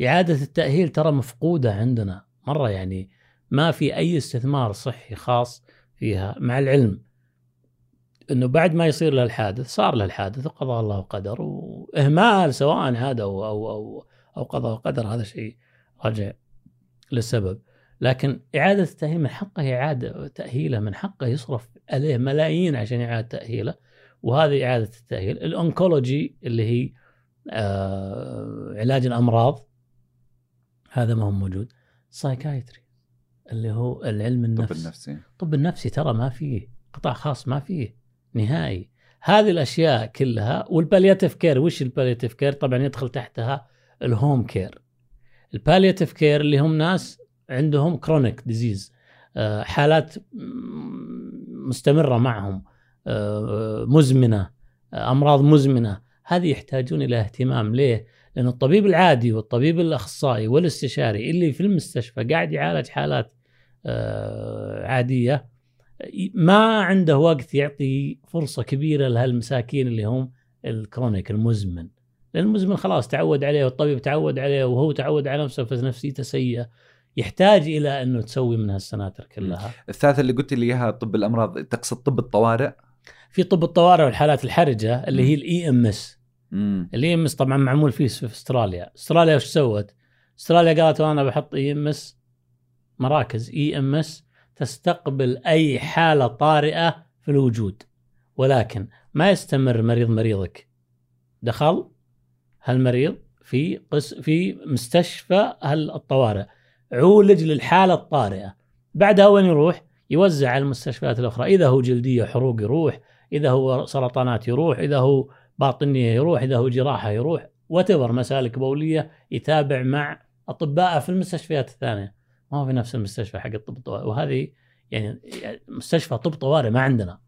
إعادة التأهيل ترى مفقودة عندنا مرة يعني ما في أي استثمار صحي خاص فيها مع العلم. إنه بعد ما يصير له الحادث صار له الحادث وقضى الله وقدر وإهمال سواء هذا أو أو أو, أو قضى وقدر هذا شيء راجع للسبب. لكن إعادة التأهيل من حقه إعادة تأهيله من حقه يصرف عليه ملايين عشان إعادة تأهيله وهذه إعادة التأهيل. الانكولوجي اللي هي آه علاج الأمراض هذا ما هو موجود. psychiatry اللي هو العلم النفس. الطب النفسي. الطب النفسي ترى ما فيه قطاع خاص ما فيه. نهائي. هذه الأشياء كلها وال palliative care وش ال palliative care طبعا يدخل تحتها ال home care ال palliative care اللي هم ناس عندهم chronic disease حالات مستمرة معهم آه، مزمنة آه، أمراض مزمنة. هذه يحتاجون إلى اهتمام. ليه؟ لأن الطبيب العادي والطبيب الأخصائي والاستشاري اللي في المستشفى قاعد يعالج حالات آه، عادية ما عنده وقت يعطي فرصة كبيرة لهالمساكين اللي هم الكرونيك المزمن لأن المزمن خلاص تعود عليه والطبيب تعود عليه وهو تعود على نفسه فنفسيته سيئة يحتاج إلى أنه تسوي من هالسناتر كلها. الثالثة اللي قلت لي إياها طب الأمراض تقصد طب الطوارئ؟ في طب الطوارئ والحالات الحرجة اللي هي ال EMS. ال EMS طبعا معمول فيه في أستراليا، أستراليا وش سوت؟ أستراليا قالت أنا بحط اي ام اس مراكز اي ام اس تستقبل أي حالة طارئة في الوجود. ولكن ما يستمر مريض مريضك. دخل هالمريض في قسم في مستشفى الطوارئ عولج للحالة الطارئة. بعدها وين يروح؟ يوزع على المستشفيات الأخرى. إذا هو جلدية حروق يروح. إذا هو سرطانات يروح. إذا هو باطنية يروح. إذا هو جراحة يروح. وتبر مسالك بولية. يتابع مع اطباء في المستشفيات الثانية. ما هو في نفس المستشفى حق الطب الطوارئ وهذه يعني مستشفى طب طوارئ ما عندنا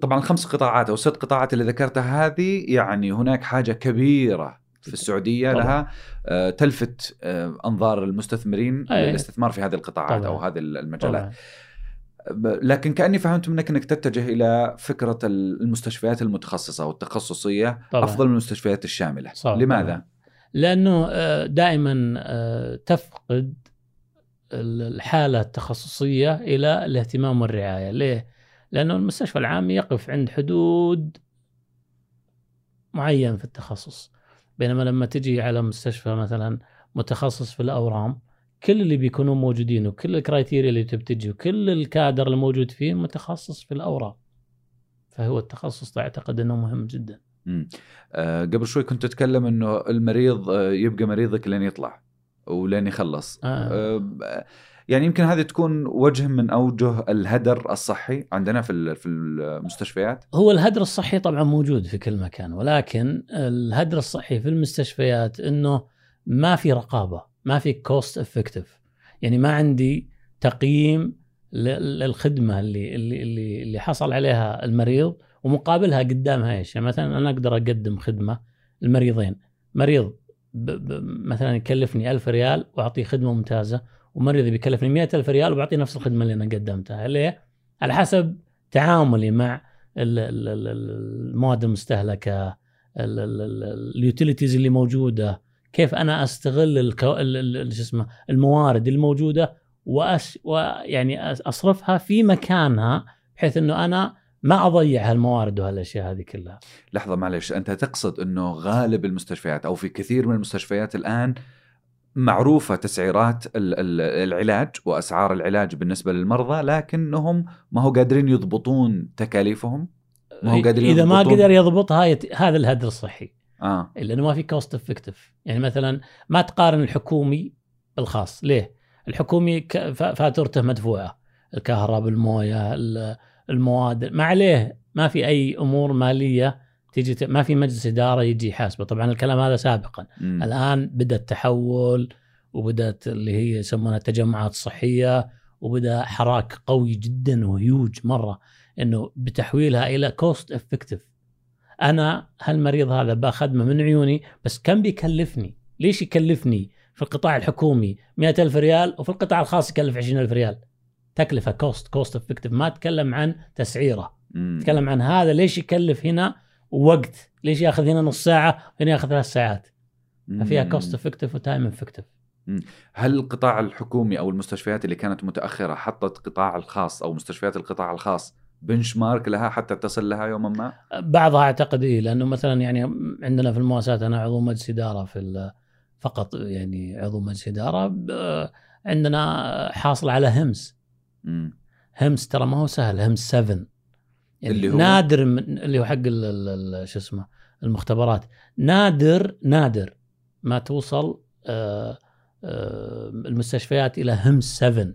طبعا الخمس قطاعات أو ست قطاعات اللي ذكرتها هذه يعني هناك حاجة كبيرة في السعودية طبعا. لها آه، تلفت آه، أنظار المستثمرين أيه. للاستثمار في هذه القطاعات طبعا. أو هذه المجالات طبعا. لكن كأني فهمت منك إنك تتجه إلى فكرة المستشفيات المتخصصة والتخصصيه طبعا. أفضل من المستشفيات الشاملة صح. لماذا طبعا. لأنه آه، دائما تفقد الحالة التخصصية إلى الاهتمام والرعاية. ليه؟ لأنه المستشفى العام يقف عند حدود معين في التخصص. بينما لما تجي على مستشفى مثلا متخصص في الأورام كل اللي بيكونوا موجودين وكل الكرايتيريا اللي تبتجي وكل الكادر الموجود فيه متخصص في الأورام. فهو التخصص أعتقد إنه مهم جدا. آه قبل شوي كنت تتكلم إنه المريض آه يبقى مريضك لين يطلع. ولين يخلص. آه. آه يعني يمكن هذه تكون وجه من أوجه الهدر الصحي عندنا في في المستشفيات. هو الهدر الصحي طبعا موجود في كل مكان ولكن الهدر الصحي في المستشفيات إنه ما في رقابة ما في cost effective يعني ما عندي تقييم للخدمة اللي اللي اللي, اللي حصل عليها المريض ومقابلها قدامها إيش. يعني مثلا أنا أقدر أقدم خدمة المريضين مريض ب ب مثلا يكلفني ألف ريال وأعطيه خدمة ممتازة ومريض بيكلفني مئة ألف ريال وبعطيه نفس الخدمة اللي أنا قدمتها ليه؟ على حسب تعاملي مع المواد المستهلكة اليوتيليتيز اللي موجودة كيف أنا أستغل شو اسمه الموارد الموجوده ويعني أصرفها في مكانها بحيث إنه أنا ما أضيع هالموارد وهالأشياء هذه كلها. لحظة معلش أنت تقصد إنه غالب المستشفيات أو في كثير من المستشفيات الآن معروفة تسعيرات العلاج وأسعار العلاج بالنسبة للمرضى لكنهم ما هو قادرين يضبطون تكاليفهم؟ ما هو قادرين إذا ما قدر يضبطها يت... هذا الهدر الصحي. آه. لأنه ما في cost effective يعني مثلا ما تقارن الحكومي بالخاص ليه؟ الحكومي فاتورته مدفوعة. الكهرباء الموية المواد. ما عليه ما في أي أمور مالية تيجي ما في مجلس إدارة يجي يحاسبه. طبعا الكلام هذا سابقا. م. الآن بدأ التحول وبدأت اللي هي يسمونها التجمعات الصحية وبدأ حراك قوي جدا وهيوج مرة إنه بتحويلها إلى cost effective أنا هالمريض هذا باخدمه من عيوني بس كم بيكلفني؟ ليش يكلفني في القطاع الحكومي مئة ألف ريال وفي القطاع الخاص يكلف عشرين ألف ريال؟ تكلفة cost cost effective ما أتكلم عن تسعيرة. أتكلم عن هذا ليش يكلف هنا ووقت ليش ياخذ هنا نص ساعة وهنا ياخذ ثلاث ساعات؟ ففيها cost effective و time effective هل القطاع الحكومي أو المستشفيات اللي كانت متأخرة حطت قطاع الخاص أو مستشفيات القطاع الخاص بنش مارك لها حتى تصل لها يوما ما؟ بعضها أعتقد إيه لأنه مثلا يعني عندنا في المؤسسات أنا عضو مجلس إدارة في فقط يعني عضو مجلس إدارة عندنا حاصل على همس. همس ترى ما هو سهل همس 7 يعني اللي هو؟ نادر من اللي هو حق شو اسمه المختبرات. نادر نادر ما توصل آه، آه، المستشفيات إلى همس 7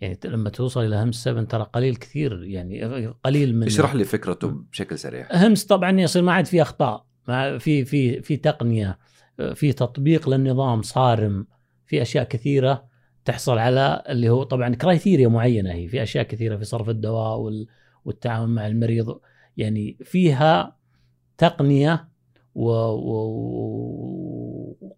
يعني لما توصل إلى همس 7 ترى قليل كثير يعني قليل من اشرح لي فكرته بشكل سريع. همس طبعا يصير ما عاد في أخطاء ما في في في تقنية في تطبيق للنظام صارم في أشياء كثيرة. تحصل على اللي هو طبعا كرايتيريا معينة هي. في أشياء كثيرة في صرف الدواء وال- والتعامل مع المريض. يعني فيها تقنية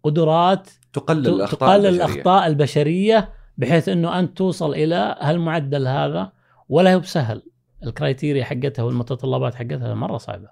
وقدرات تقلل الأخطاء تقلل البشرية. الأخطاء البشرية بحيث إنه أنت توصل إلى هالمعدل هذا ولا هو بسهل. الكرايتيريا حقتها والمتطلبات حقتها مرة صعبة.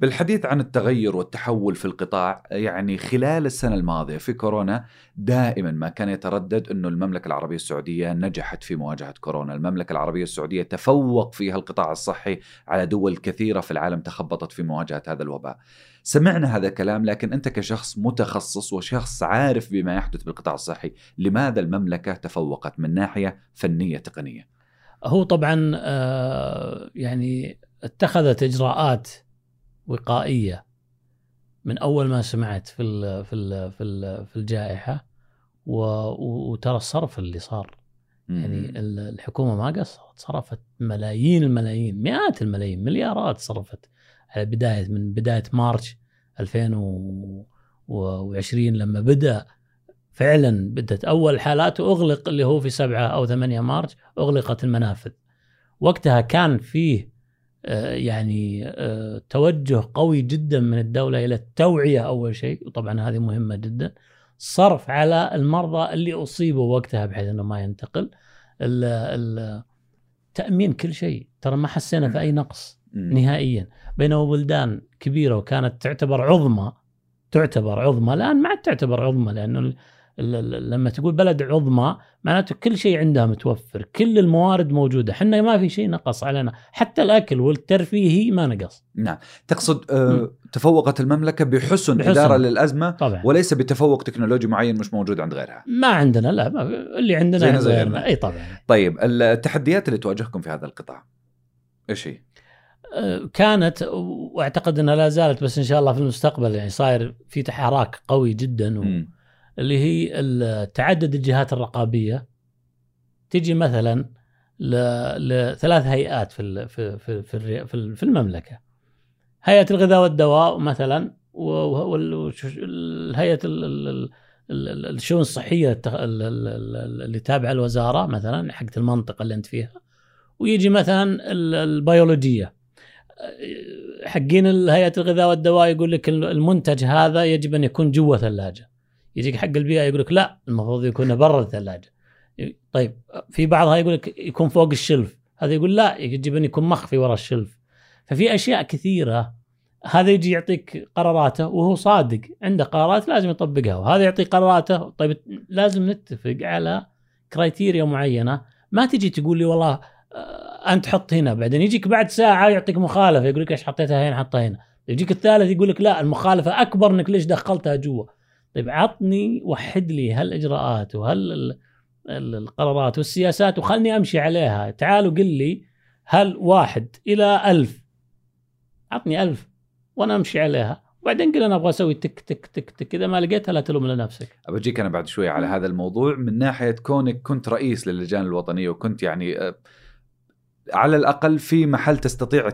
بالحديث عن التغير والتحول في القطاع يعني خلال السنة الماضية في كورونا دائما ما كان يتردد أنه المملكة العربية السعودية نجحت في مواجهة كورونا. المملكة العربية السعودية تفوق فيها القطاع الصحي على دول كثيرة في العالم تخبطت في مواجهة هذا الوباء. سمعنا هذا الكلام لكن أنت كشخص متخصص وشخص عارف بما يحدث بالقطاع الصحي لماذا المملكة تفوقت من ناحية فنية تقنية؟ هو طبعا آه، يعني اتخذت إجراءات وقائية من أول ما سمعت في ال في ال في ال في الجائحة وترى الصرف اللي صار. يعني ال- الحكومة ما قصرت صرفت ملايين الملايين مئات الملايين مليارات صرفت على بداية من بداية مارش 2020 لما بدأ فعلا بدت. أول حالات واغلق اللي هو في 7 أو 8 مارش أغلقت المنافذ. وقتها كان فيه آه، يعني آه، توجه قوي جدا من الدولة إلى التوعية أول شيء وطبعا هذه مهمة جدا. صرف على المرضى اللي أصيبوا وقتها بحيث إنه ما ينتقل. ال- ال- تأمين كل شيء. ترى ما حسينا في أي نقص. نهائيا. بينما بلدان كبيرة وكانت تعتبر عظمى تعتبر عظمى. الآن ما عاد تعتبر عظمى لأنه لما تقول بلد عظمى معناته كل شيء عندها متوفر كل الموارد موجودة إحنا ما في شيء نقص علينا حتى الأكل والترفيهي ما نقص نعم تقصد آه. تفوقت المملكة بحسن, بحسن. إدارة للأزمة طبعا وليس بتفوق تكنولوجي معين مش موجود عند غيرها ما عندنا لا ما اللي عندنا زينا عند زي غيرنا. أي طبعا طيب التحديات اللي تواجهكم في هذا القطاع إيش هي؟ آه، كانت وأعتقد إنها لا زالت بس إن شاء الله في المستقبل يعني صاير في تحرك قوي جدا و... مم. اللي هي تعدد الجهات الرقابية. تجي مثلا لثلاث هيئات في في في في, في ال- في المملكة. هيئة الغذاء والدواء مثلا والهيئه الشؤون الصحية اللي تابعة الوزارة مثلا حقت المنطقة اللي أنت فيها. ويجي مثلا ال- البيولوجية. حقين هيئة الغذاء والدواء يقول لك المنتج هذا يجب أن يكون جوا ثلاجة. يجيك حق البيئة يقول لك لا المفروض يكون برا الثلاجة. طيب في بعضها يقول لك يكون فوق الشلف هذا يقول لا يجب أن يكون مخفي ورا الشلف. ففي أشياء كثيرة هذا يجي يعطيك قراراته وهو صادق عنده قرارات لازم يطبقها وهذا يعطي قراراته طيب لازم نتفق على كرايتيريا معينة. ما تجي تقول لي والله آه، أنت حط هنا بعدين يجيك بعد ساعة يعطيك مخالفة يقول لك إيش حطيتها هنا حطها هنا. يجيك الثالث يقول لك لا المخالفة أكبر إنك ليش دخلتها جوا. طيب عطني وحد لي هالإجراءات وهال ال- ال- القرارات والسياسات وخلني أمشي عليها. تعال وقل لي هل واحد إلى ألف؟ عطني ألف وأنا أمشي عليها. وبعدين قل أنا أبغى أسوي تك تك تك تك إذا ما لقيتها لا تلوم لنفسك بجيك أنا بعد شوي على هذا الموضوع. من ناحية كونك كنت رئيس للجان الوطنية وكنت يعني آه، على الأقل في محل تستطيع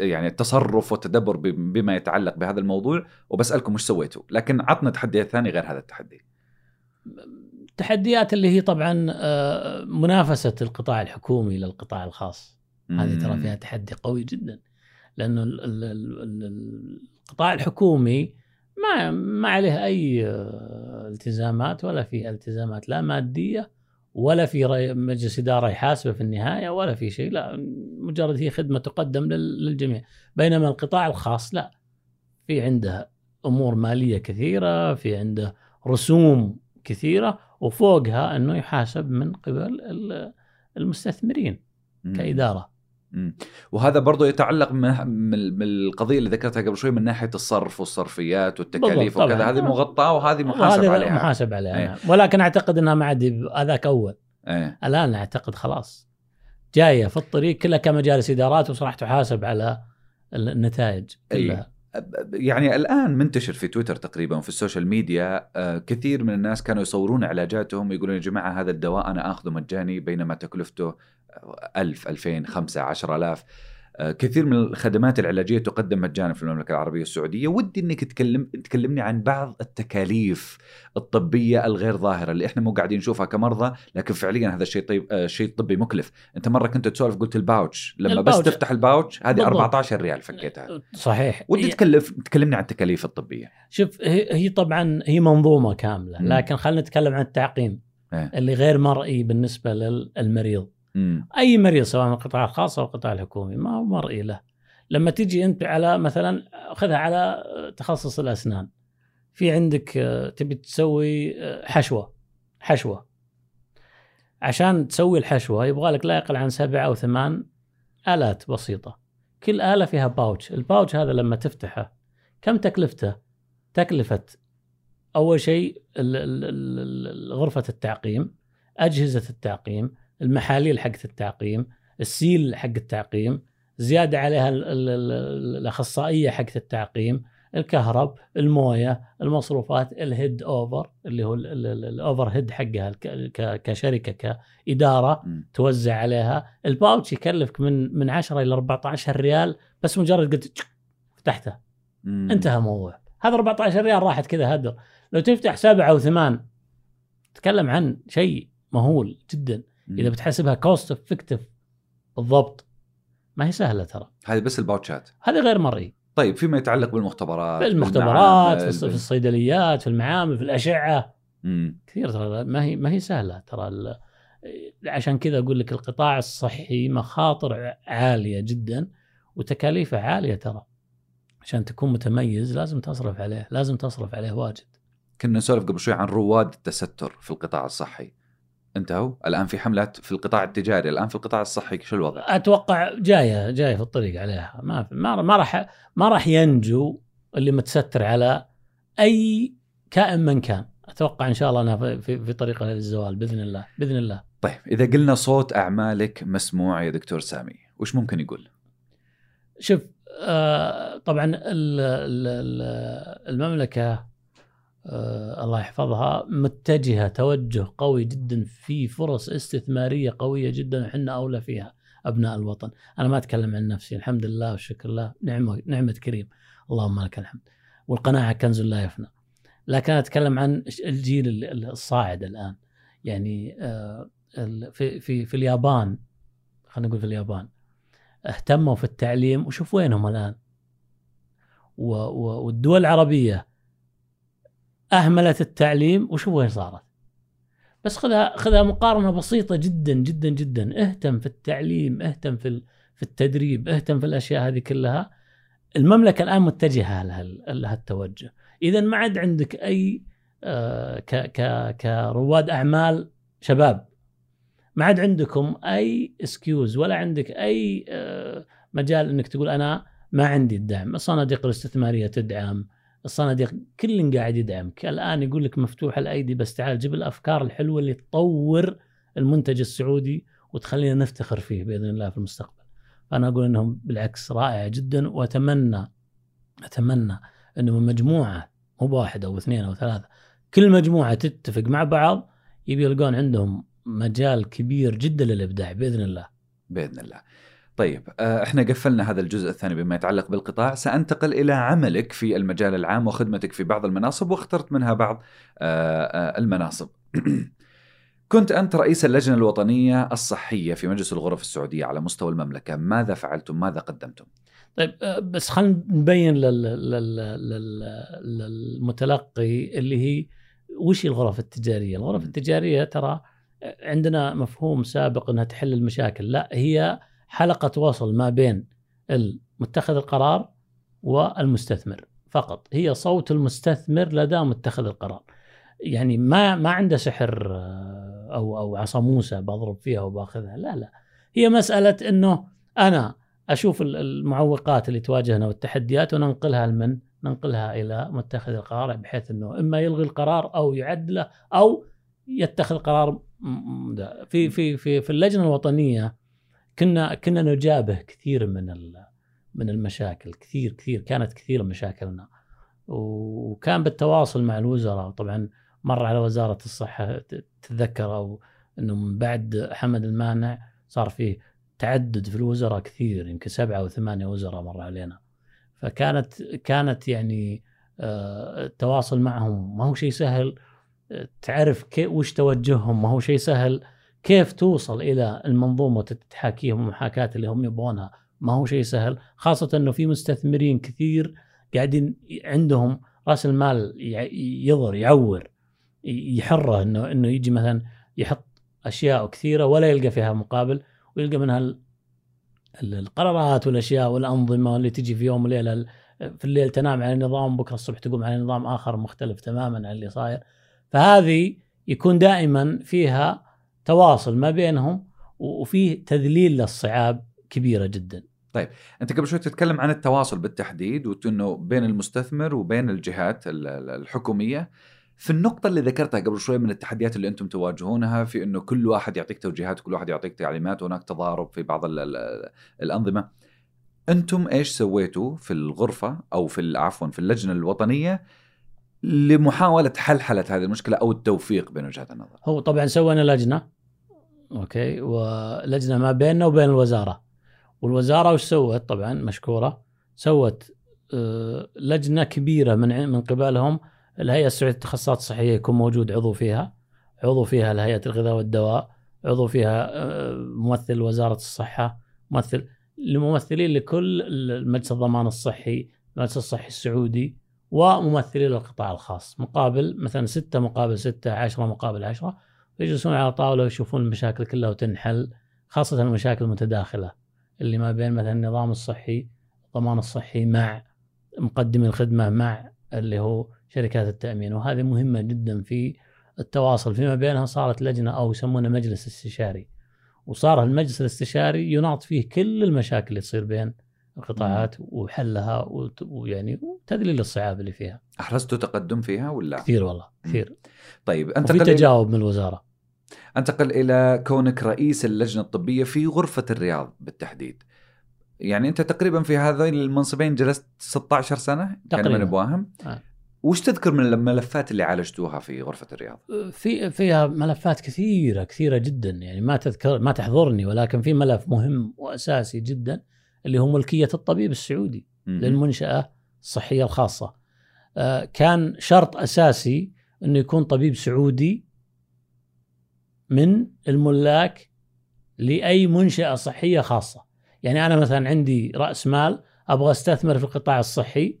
يعني التصرف والتدبر بما يتعلق بهذا الموضوع وبسألكم وش سويتوا؟ لكن عطنا تحديات ثانية غير هذا التحدي. التحديات اللي هي طبعا آه، منافسة القطاع الحكومي للقطاع الخاص. هذه ترى فيها تحدي قوي جدا. لأنه ال- ال- ال- ال- القطاع الحكومي ما ما عليه أي آه، التزامات ولا في التزامات لا مادية ولا في مجلس إدارة يحاسبه في النهاية ولا في شيء لا مجرد هي خدمة تقدم لل- للجميع بينما القطاع الخاص لا في عنده أمور مالية كثيرة في عنده رسوم كثيرة وفوقها إنه يحاسب من قبل ال- المستثمرين. كإدارة. وهذا برضو يتعلق من القضية اللي ذكرتها قبل شوي من ناحية الصرف والصرفيات والتكاليف. وكذا هذه مغطاة وهذه محاسب عليها محاسب عليها أي. نعم. ولكن أعتقد إنها ما عاد هذاك أول إيه الآن أعتقد خلاص جاية في الطريق كلها كمجالس إدارات وراح تحاسب على النتائج أي. كلها يعني الآن منتشر في تويتر تقريبا وفي ال social media آه، كثير من الناس كانوا يصورون علاجاتهم ويقولون يا جماعة هذا الدواء أنا آخذه مجاني بينما تكلفته 1000 2000 5 10000 آه، كثير من الخدمات العلاجية تقدم مجانا في المملكة العربية السعودية ودي إنك تكلم تكلمني عن بعض التكاليف الطبية الغير ظاهرة اللي إحنا مو قاعدين نشوفها كمرضى لكن فعليا هذا الشيء طيب آه، شيء طبي مكلف أنت مرة كنت تسولف قلت ال pouch لما بس ال pouch. تفتح ال pouch هذه بالضبط. 14 ريال فكيتها صحيح ودي تكلف تكلمني عن التكاليف الطبية شوف هي هي طبعا هي منظومة كاملة. لكن خلينا نتكلم عن التعقيم إيه. اللي غير مرئي بالنسبة للمريض امم أي مريض سواء من القطاع الخاص أو القطاع الحكومي ما هو مرئي له. لما تجي أنت على مثلا خذها على تخصص الأسنان. في عندك آه، تبي تسوي آه، حشوة. حشوة. عشان تسوي الحشوة يبغى لك لا يقل عن سبع أو ثمان آلات بسيطة. كل آلة فيها pouch ال pouch هذا لما تفتحه كم تكلفته؟ تكلفة أول شيء غرفة التعقيم أجهزة التعقيم المحاليل حقت التعقيم ال seal حق التعقيم زيادة عليها ال- ال- ال- الأخصائية حقت التعقيم الكهرب الموية المصروفات ال head over اللي هو ال overhead حقها كشركة كإدارة. توزع عليها ال pouch يكلفك من من 10 إلى 14 ريال بس مجرد قلت فتحته. انتهى الموضوع هذا 14 ريال راحت كذا هدر لو تفتح سبعة أو ثمان تتكلم عن شيء مهول جدا. إذا بتحسبها cost effective بالضبط ما هي سهلة ترى. هذه بس ال pouchات هذا غير مرئي طيب فيما يتعلق بالمختبرات في المختبرات في في الصيدليات في المعامل في الأشعة. مم. كثير ترى ما هي ما هي سهلة ترى عشان كذا أقول لك القطاع الصحي مخاطر عالية جدا وتكاليفه عالية ترى. عشان تكون متميز لازم تصرف عليه لازم تصرف عليه واجد. كنا نسولف قبل شوي عن رواد التستر في القطاع الصحي. انتهوا. الآن في حملات في القطاع التجاري الآن في القطاع الصحي شو الوضع؟ أتوقع جاية جاية في الطريق عليها. ما في ما ما راح ما راح ينجو اللي متستر على أي كائن من كان. أتوقع إن شاء الله أنها في- في, في طريقها للزوال بإذن الله بإذن الله. طيب إذا قلنا صوت أعمالك مسموع يا دكتور سامي وش ممكن يقول؟ شوف آه طبعا ال- ال- ال- المملكة الله يحفظها متجهة توجه قوي جدا في فرص استثمارية قوية جدا وحنا أولى فيها أبناء الوطن، أنا ما أتكلم عن نفسي الحمد لله والشكر لله نعمة نعمة كريم. اللهم لك الحمد. والقناعة كنز لا يفنى. لكن أتكلم عن الجيل ال- الصاعد الآن. يعني آه في في في اليابان خلينا نقول في اليابان اهتموا في التعليم وشوف وينهم الآن. والدول العربية أهملت التعليم وشوف وين صارت؟ بس خذها خذها مقارنة بسيطة جدا جدا جدا. اهتم في التعليم اهتم في في التدريب اهتم في الأشياء هذه كلها. المملكة الآن متجهة لها لها التوجه اذا ما عاد عندك أي آه، ك ك كرواد أعمال شباب. ما عاد عندكم أي اسكيوز ولا عندك أي آه، مجال إنك تقول أنا ما عندي الدعم، الصناديق الاستثمارية تدعم، الصناديق كل قاعد يدعمك، الآن يقول لك مفتوح الأيدي بس تعال جيب الأفكار الحلوة اللي تطور المنتج السعودي وتخلينا نفتخر فيه بإذن الله في المستقبل. فأنا أقول إنهم بالعكس رائعه جدا وأتمنى أتمنى إنه مجموعة مو بواحد أو اثنين أو ثلاثة كل مجموعة تتفق مع بعض يبي يلقون عندهم مجال كبير جدا للإبداع بإذن الله. بإذن الله. طيب آه، إحنا قفلنا هذا الجزء الثاني بما يتعلق بالقطاع، سأنتقل إلى عملك في المجال العام وخدمتك في بعض المناصب واخترت منها بعض آه، آه، المناصب. <clears throat> كنت أنت رئيس اللجنة الوطنية الصحية في مجلس الغرف السعودية على مستوى المملكة، ماذا فعلتم؟ ماذا قدمتم؟ طيب بس خلينا نبين لل... لل... لل... للمتلقي اللي هي وش الغرف التجارية؟ الغرف مم. التجارية ترى عندنا مفهوم سابق إنها تحل المشاكل، لا هي حلقه وصل ما بين المتخذ القرار والمستثمر فقط، هي صوت المستثمر لدى متخذ القرار. يعني ما ما عنده سحر آه، أو أو عصا موسى بضرب فيها وباخذها، لا لا. هي مساله انه أنا أشوف ال- المعوقات اللي تواجهنا والتحديات وننقلها لمن؟ ننقلها إلى متخذ القرار بحيث انه اما يلغي القرار أو يعدله أو يتخذ قرار. في في في في اللجنه الوطنيه كنا كنا نجابه كثير من من المشاكل كثير كثير كانت كثير مشاكلنا. وكان بالتواصل مع الوزراء. طبعا مر على وزارة الصحة تتذكر أو إنه من بعد حمد المانع صار فيه تعدد في الوزراء كثير يمكن سبعة أو ثمانية وزراء مر علينا. فكانت كانت يعني آه، التواصل معهم ما هو شيء سهل. تعرف وش توجههم؟ ما هو شيء سهل. كيف توصل إلى المنظومة وتحاكيهم المحاكاة اللي هم يبغونها؟ ما هو شيء سهل خاصة إنه في مستثمرين كثير قاعدين عندهم رأس المال يضر يعور يحره إنه إنه يجي مثلا يحط أشياء كثيرة ولا يلقى فيها مقابل ويلقى منها ال- ال- القرارات والأشياء والأنظمة اللي تجي في يوم وليلة في الليل تنام على نظام بكرة الصبح تقوم على نظام آخر مختلف تماما عن اللي صاير. فهذه يكون دائما فيها تواصل ما بينهم و- وفيه تذليل للصعاب كبيرة جدا أنت قبل شوي تتكلم عن التواصل بالتحديد وانه بين المستثمر وبين الجهات ال- ال- الحكومية في النقطة اللي ذكرتها قبل شوي من التحديات اللي أنتم تواجهونها في إنه كل واحد يعطيك توجيهات وكل واحد يعطيك تعليمات وهناك تضارب في بعض ال ال الأنظمة. أنتم إيش سويتوا في الغرفة أو في عفوا في اللجنة الوطنية لمحاولة حلحلة هذه المشكلة أو التوفيق بين وجهات النظر. هو طبعا سوينا لجنة أوكي ولجنة ما بيننا وبين الوزارة. والوزارة وش سوت؟ طبعا مشكورة سوت آه، لجنة كبيرة من من قبلهم الهيئة السعودية للتخصصات الصحية يكون موجود عضو فيها عضو فيها الهيئة الغذاء والدواء عضو فيها آه، ممثل وزارة الصحة ممثل لممثلين لكل المجلس الضمان الصحي المجلس الصحي السعودي. وممثلين للقطاع الخاص مقابل مثلا ستة مقابل ستة عشرة مقابل عشرة يجلسون على طاولة ويشوفون المشاكل كلها وتنحل خاصة المشاكل المتداخلة اللي ما بين مثلا النظام الصحي الضمان الصحي مع مقدمي الخدمة مع اللي هو شركات التأمين. وهذه مهمة جدا في التواصل فيما بينها صارت لجنة أو يسمونه مجلس استشاري. وصار المجلس الاستشاري يناط فيه كل المشاكل اللي تصير بين القطاعات وحلها ويعني وتذليل الصعاب اللي فيها أحرزتوا تقدم فيها ولا؟ كثير والله كثير طيب أنتقل إلى- تجاوب من الوزارة أنتقل إلى كونك رئيس اللجنة الطبية في غرفة الرياض بالتحديد. يعني أنت تقريبا في هذين المنصبين جلست 16 سنة كان تقريباً. من أبواهم. آه. وش تذكر من الملفات اللي عالجتوها في غرفة الرياض؟ في فيها ملفات كثيرة كثيرة جدا يعني ما تذكر ما تحضرني ولكن في ملف مهم وأساسي جدا اللي هو ملكية الطبيب السعودي. للمنشاه الصحيه الخاصة. آه، كان شرط أساسي إنه يكون طبيب سعودي من الملاك لأي منشأة صحية خاصة. يعني أنا مثلا عندي رأس مال أبغى أستثمر في القطاع الصحي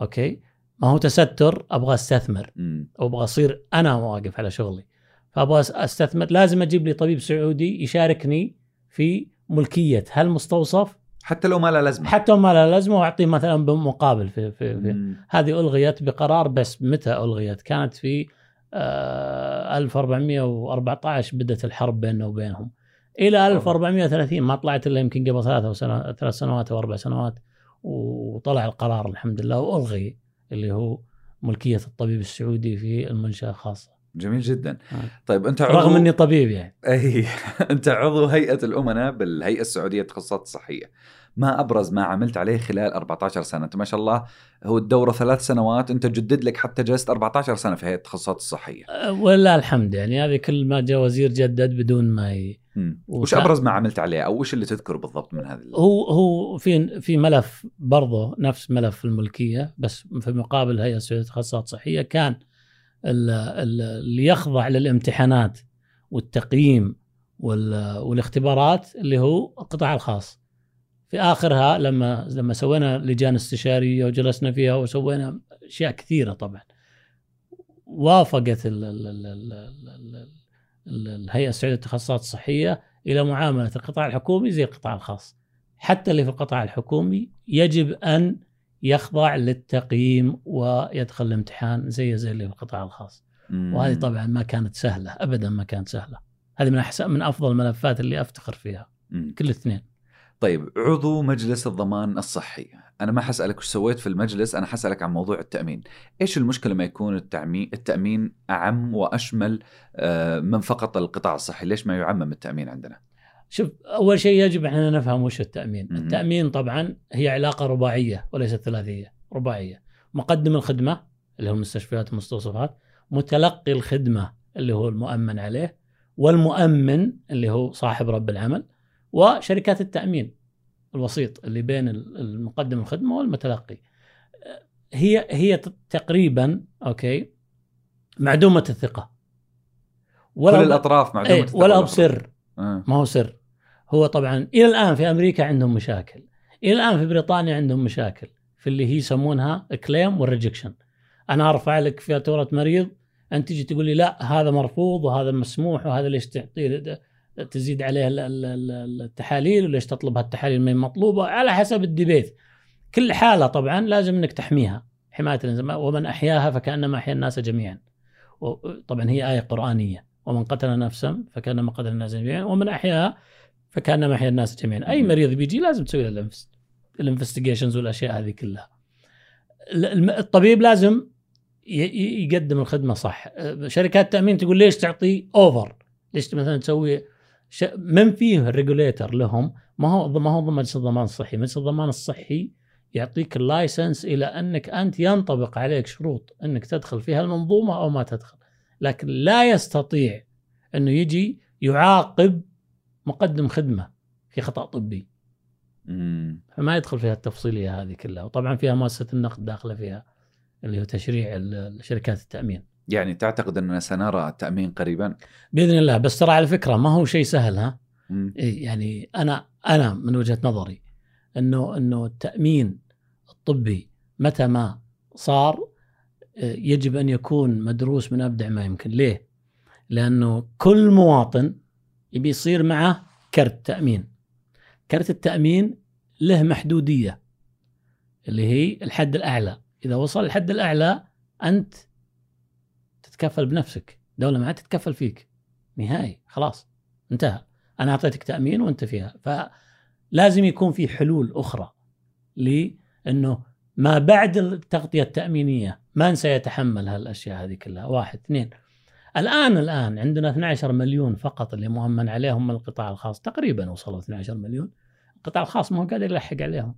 أوكي ما هو تستر أبغى أستثمر مم. أو أبغى أصير أنا واقف على شغلي فأبغى أستثمر لازم أجيب لي طبيب سعودي يشاركني في ملكية هالمستوصف حتى لو ما له لازمة. حتى ما له لازمة وأعطيه مثلا بمقابل في, في, في مم. هذه ألغيت بقرار بس متى ألغيت؟ كانت في آه 1414 بدأت الحرب بيننا وبينهم إلى 1430 ما طلعت إلا يمكن قبل ثلاثة سنة ثلاث سنوات أو أربع سنوات وطلع القرار الحمد لله وألغي اللي هو ملكية الطبيب السعودي في المنشأة الخاصة جميل جدا. آه. طيب أنت عضو رغم إني طبيب يعني <laughs> أي أنت عضو هيئة الأمناء بالهيئة السعودية للتخصصات الصحية. ما أبرز ما عملت عليه خلال 14 سنة، أنت ما شاء الله هو الدورة ثلاث سنوات أنت جدد لك حتى جلست 14 سنة في هيئه التخصصات الصحية. آه، ولله الحمد يعني هذه كل ما جاء وزير جدد بدون ما ي... وش أبرز ما عملت عليه أو وش اللي تذكره بالضبط من هذا هو هو في في ملف برضه نفس ملف الملكية بس في مقابل هيئة السعوديه للتخصصات الصحيه كان ال- ال- اللي يخضع للامتحانات والتقييم وال- والاختبارات اللي هو القطاع الخاص. في آخرها لما لما سوينا لجان استشاريه وجلسنا فيها وسوينا أشياء كثيرة طبعا. وافقت ال ال ال ال ال ال الهيئة السعودية للتخصصات الصحية إلى معاملة القطاع الحكومي زي القطاع الخاص. حتى اللي في القطاع الحكومي يجب أن يخضع للتقييم ويدخل الامتحان زي زي اللي في القطاع الخاص. وهذه طبعا ما كانت سهلة ابدا ما كانت سهلة. هذه من أحسن من أفضل الملفات اللي أفتخر فيها. كل الاثنين. طيب عضو مجلس الضمان الصحي. أنا ما حسألك وش سويت في المجلس أنا حسألك عن موضوع التأمين. إيش المشكلة ما يكون التامين التأمين أعم وأشمل آه، من فقط القطاع الصحي؟ ليش ما يعمم التأمين عندنا؟ شوف أول شيء يجب إحنا نفهم وش التأمين، مم. التأمين طبعا هي علاقة رباعية وليست ثلاثية، رباعية. مقدم الخدمة اللي هو المستشفيات والمستوصفات، متلقي الخدمة اللي هو المؤمن عليه، والمؤمن اللي هو صاحب رب العمل، وشركات التأمين الوسيط اللي بين المقدم الخدمة والمتلقي. هي هي تقريبا أوكي معدومة الثقة. كل الأطراف معدومة إيه، الثقة ولا والأطراف. بسر آه. ما هو سر هو طبعا إلى الآن في أمريكا عندهم مشاكل إلى الآن في بريطانيا عندهم مشاكل في اللي هي يسمونها claim وال rejection أنا أرفع لك فاتوره مريض أنت تجي تقول لي لا هذا مرفوض وهذا مسموح وهذا ليش تعطيه تزيد عليه ال- ال- ال- التحاليل وليش تطلب هالتحاليل ما هي مطلوبة على حسب ال debate. كل حالة طبعا لازم إنك تحميها حماية الإنسان. ومن أحياها فكأنما أحيا الناس جميعا. طبعا هي آية قرآنية. ومن قتل نفسا فكأنما قتل الناس جميعا. ومن أحياها فكأنما أحيا الناس جميعا. أي مريض بيجي لازم تسوي له ال investigations والأشياء هذه كلها. الطبيب لازم يقدم الخدمة صح. أه، شركات التامين تقول ليش تعطي over ليش مثلا تسوي ش... من فيه ال regulator لهم؟ ما هو ما هو مجلس الضمان الصحي. مجلس الضمان الصحي يعطيك ال license إلى أنك أنت ينطبق عليك شروط أنك تدخل في هالمنظومه أو ما تدخل. لكن لا يستطيع إنه يجي يعاقب مقدم خدمة في خطأ طبي. مم. فما يدخل فيها التفصيلية هذه كلها. وطبعا فيها مؤسسة النقد داخلة فيها اللي هو تشريع شركات التأمين. يعني تعتقد اننا سنرى التأمين قريبا؟ بإذن الله بس ترى على فكرة ما هو شيء سهل ها. إيه يعني أنا أنا من وجهة نظري إنه إنه التأمين الطبي متى ما صار آه، يجب أن يكون مدروس من أبدع ما يمكن. ليه؟ لأنه كل مواطن يبي يصير معه كرت تأمين. كرت التأمين له محدودية اللي هي الحد الأعلى. إذا وصل الحد الأعلى أنت تتكفل بنفسك. دولة ما عاد تتكفل فيك. نهائي. خلاص. انتهى. أنا أعطيتك تأمين وأنت فيها. فلازم يكون في حلول أخرى لأنه ما بعد التغطية التأمينية من سيتحمل هالأشياء هذه كلها. واحد. اثنين. الآن الآن عندنا 12 مليون فقط اللي مؤمن عليهم من القطاع الخاص. تقريبا وصلوا 12 مليون. القطاع الخاص ما هو قادر يلحق عليهم.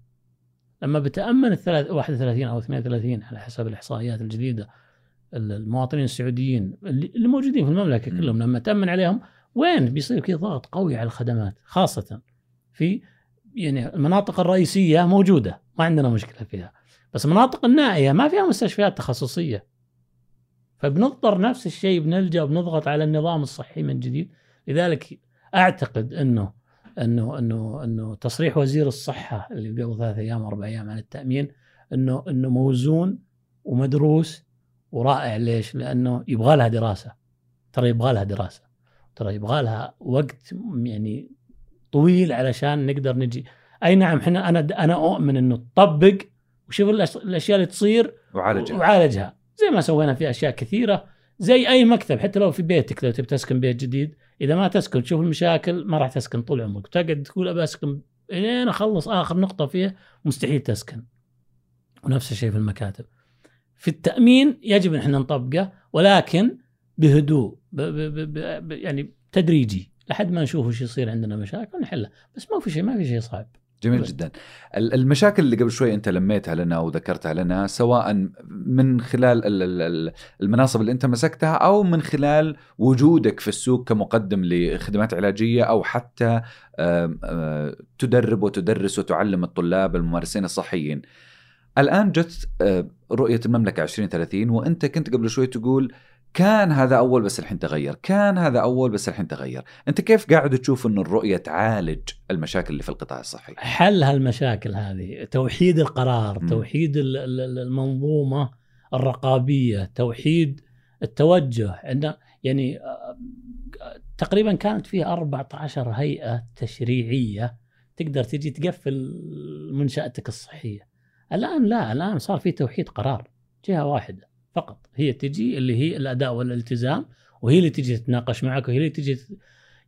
لما بتأمن الثلاث 31 أو 32 على حسب الإحصائيات الجديدة المواطنين السعوديين اللي موجودين في المملكة مم. كلهم لما تأمن عليهم وين؟ بيصير في ضغط قوي على الخدمات خاصة في يعني المناطق الرئيسية موجودة ما عندنا مشكلة فيها. بس المناطق النائية ما فيها مستشفيات تخصصية. فبنضطر نفس الشيء بنلجأ وبنضغط على النظام الصحي من جديد. لذلك أعتقد انه انه انه إنه تصريح وزير الصحة اللي قبل ثلاث أيام أربع أيام عن التأمين انه إنه موزون ومدروس ورائع. ليش؟ لأنه يبغى لها دراسة. ترى يبغى لها دراسة. ترى يبغى لها وقت يعني طويل علشان نقدر نجي. أي نعم إحنا أنا أنا أؤمن إنه تطبق وشوف الأشياء اللي تصير وعالجها. وعالجها. زي ما سوينا في أشياء كثيرة. زي أي مكتب حتى لو في بيتك لو تبي تسكن بيت جديد إذا ما تسكن تشوف المشاكل ما راح تسكن طول عمرك. تقعد تقول ابى أسكن الين أخلص آخر نقطة فيه مستحيل تسكن. ونفس الشيء في المكاتب. في التأمين يجب أن إحنا نطبقه ولكن بهدوء ب ب ب ب ب يعني تدريجي لحد ما نشوف وش يصير عندنا مشاكل ونحلها بس ما في شيء ما في شيء صعب جميل. جدا ال- المشاكل اللي قبل شوي أنت لميتها لنا وذكرتها لنا سواء من خلال ال- ال- ال- المناصب اللي أنت مسكتها أو من خلال وجودك في السوق كمقدم لخدمات علاجية أو حتى تدرب وتدرس وتعلم الطلاب الممارسين الصحيين. الآن جت رؤية المملكة 2030 وأنت كنت قبل شوي تقول كان هذا أول بس الحين تغير، كان هذا أول بس الحين تغير، أنت كيف قاعد تشوف إن الرؤية تعالج المشاكل اللي في القطاع الصحي؟ حل هالمشاكل هذه توحيد القرار مم. توحيد ال- ال- ال- المنظومة الرقابية توحيد التوجه عندنا يعني آه، تقريبا كانت في 14 هيئة تشريعية تقدر تجي تقفل منشأتك الصحية الآن لا الآن صار في توحيد قرار جهة واحدة فقط هي تجي اللي هي الأداء والالتزام وهي اللي تجي تتناقش معك وهي اللي تجي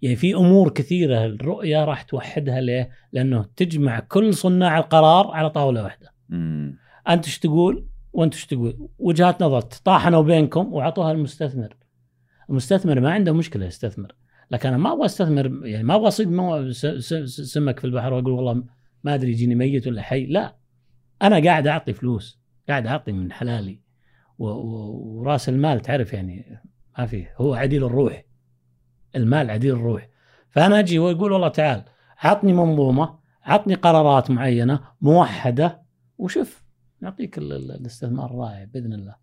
يعني في أمور كثيرة الرؤية راح توحدها ليه؟ لأنه تجمع كل صناع القرار على طاولة واحدة. مم. أنت إيش تقول وأنت إيش تقول؟ وجهات نظر طاحنوا بينكم وأعطوها المستثمر. المستثمر ما عنده مشكلة يستثمر، لكن أنا ما أبغى أستثمر يعني ما أبغى أصيد سمك في البحر وأقول والله ما أدري يجيني ميت ولا حي، لا أنا قاعد أعطي فلوس، قاعد أعطي من حلالي وراس المال تعرف يعني ما فيه هو عديل الروح. المال عديل الروح. فأنا أجي وأقول والله تعال عطني منظومة، عطني قرارات معينة موحدة وشوف نعطيك ال- ال- الاستثمار الرائع بإذن الله.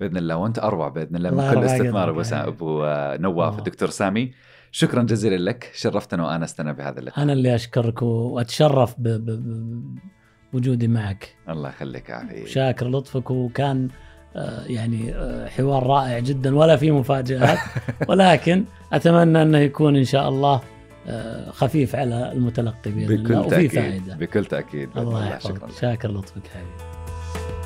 بإذن الله وأنت أروع بإذن الله من كل استثمار. ابو سا- أبو آه، نواف الله. الدكتور سامي شكرا جزيلا لك شرفتنا وآنستنا بهذا اللقاء أنا اللي أشكرك وأتشرف ب- ب- بوجودي معك. الله يخليك عافيه شاكر لطفك وكان آه، يعني آه، حوار رائع جدا ولا في مفاجآت. <laughs> ولكن أتمنى أنه يكون إن شاء الله آه، خفيف على المتلقي بإذن الله بكل وفي تأكيد فائدة. بكل تأكيد. بإذن الله يحفظك. شاكر لطفك حبيبي.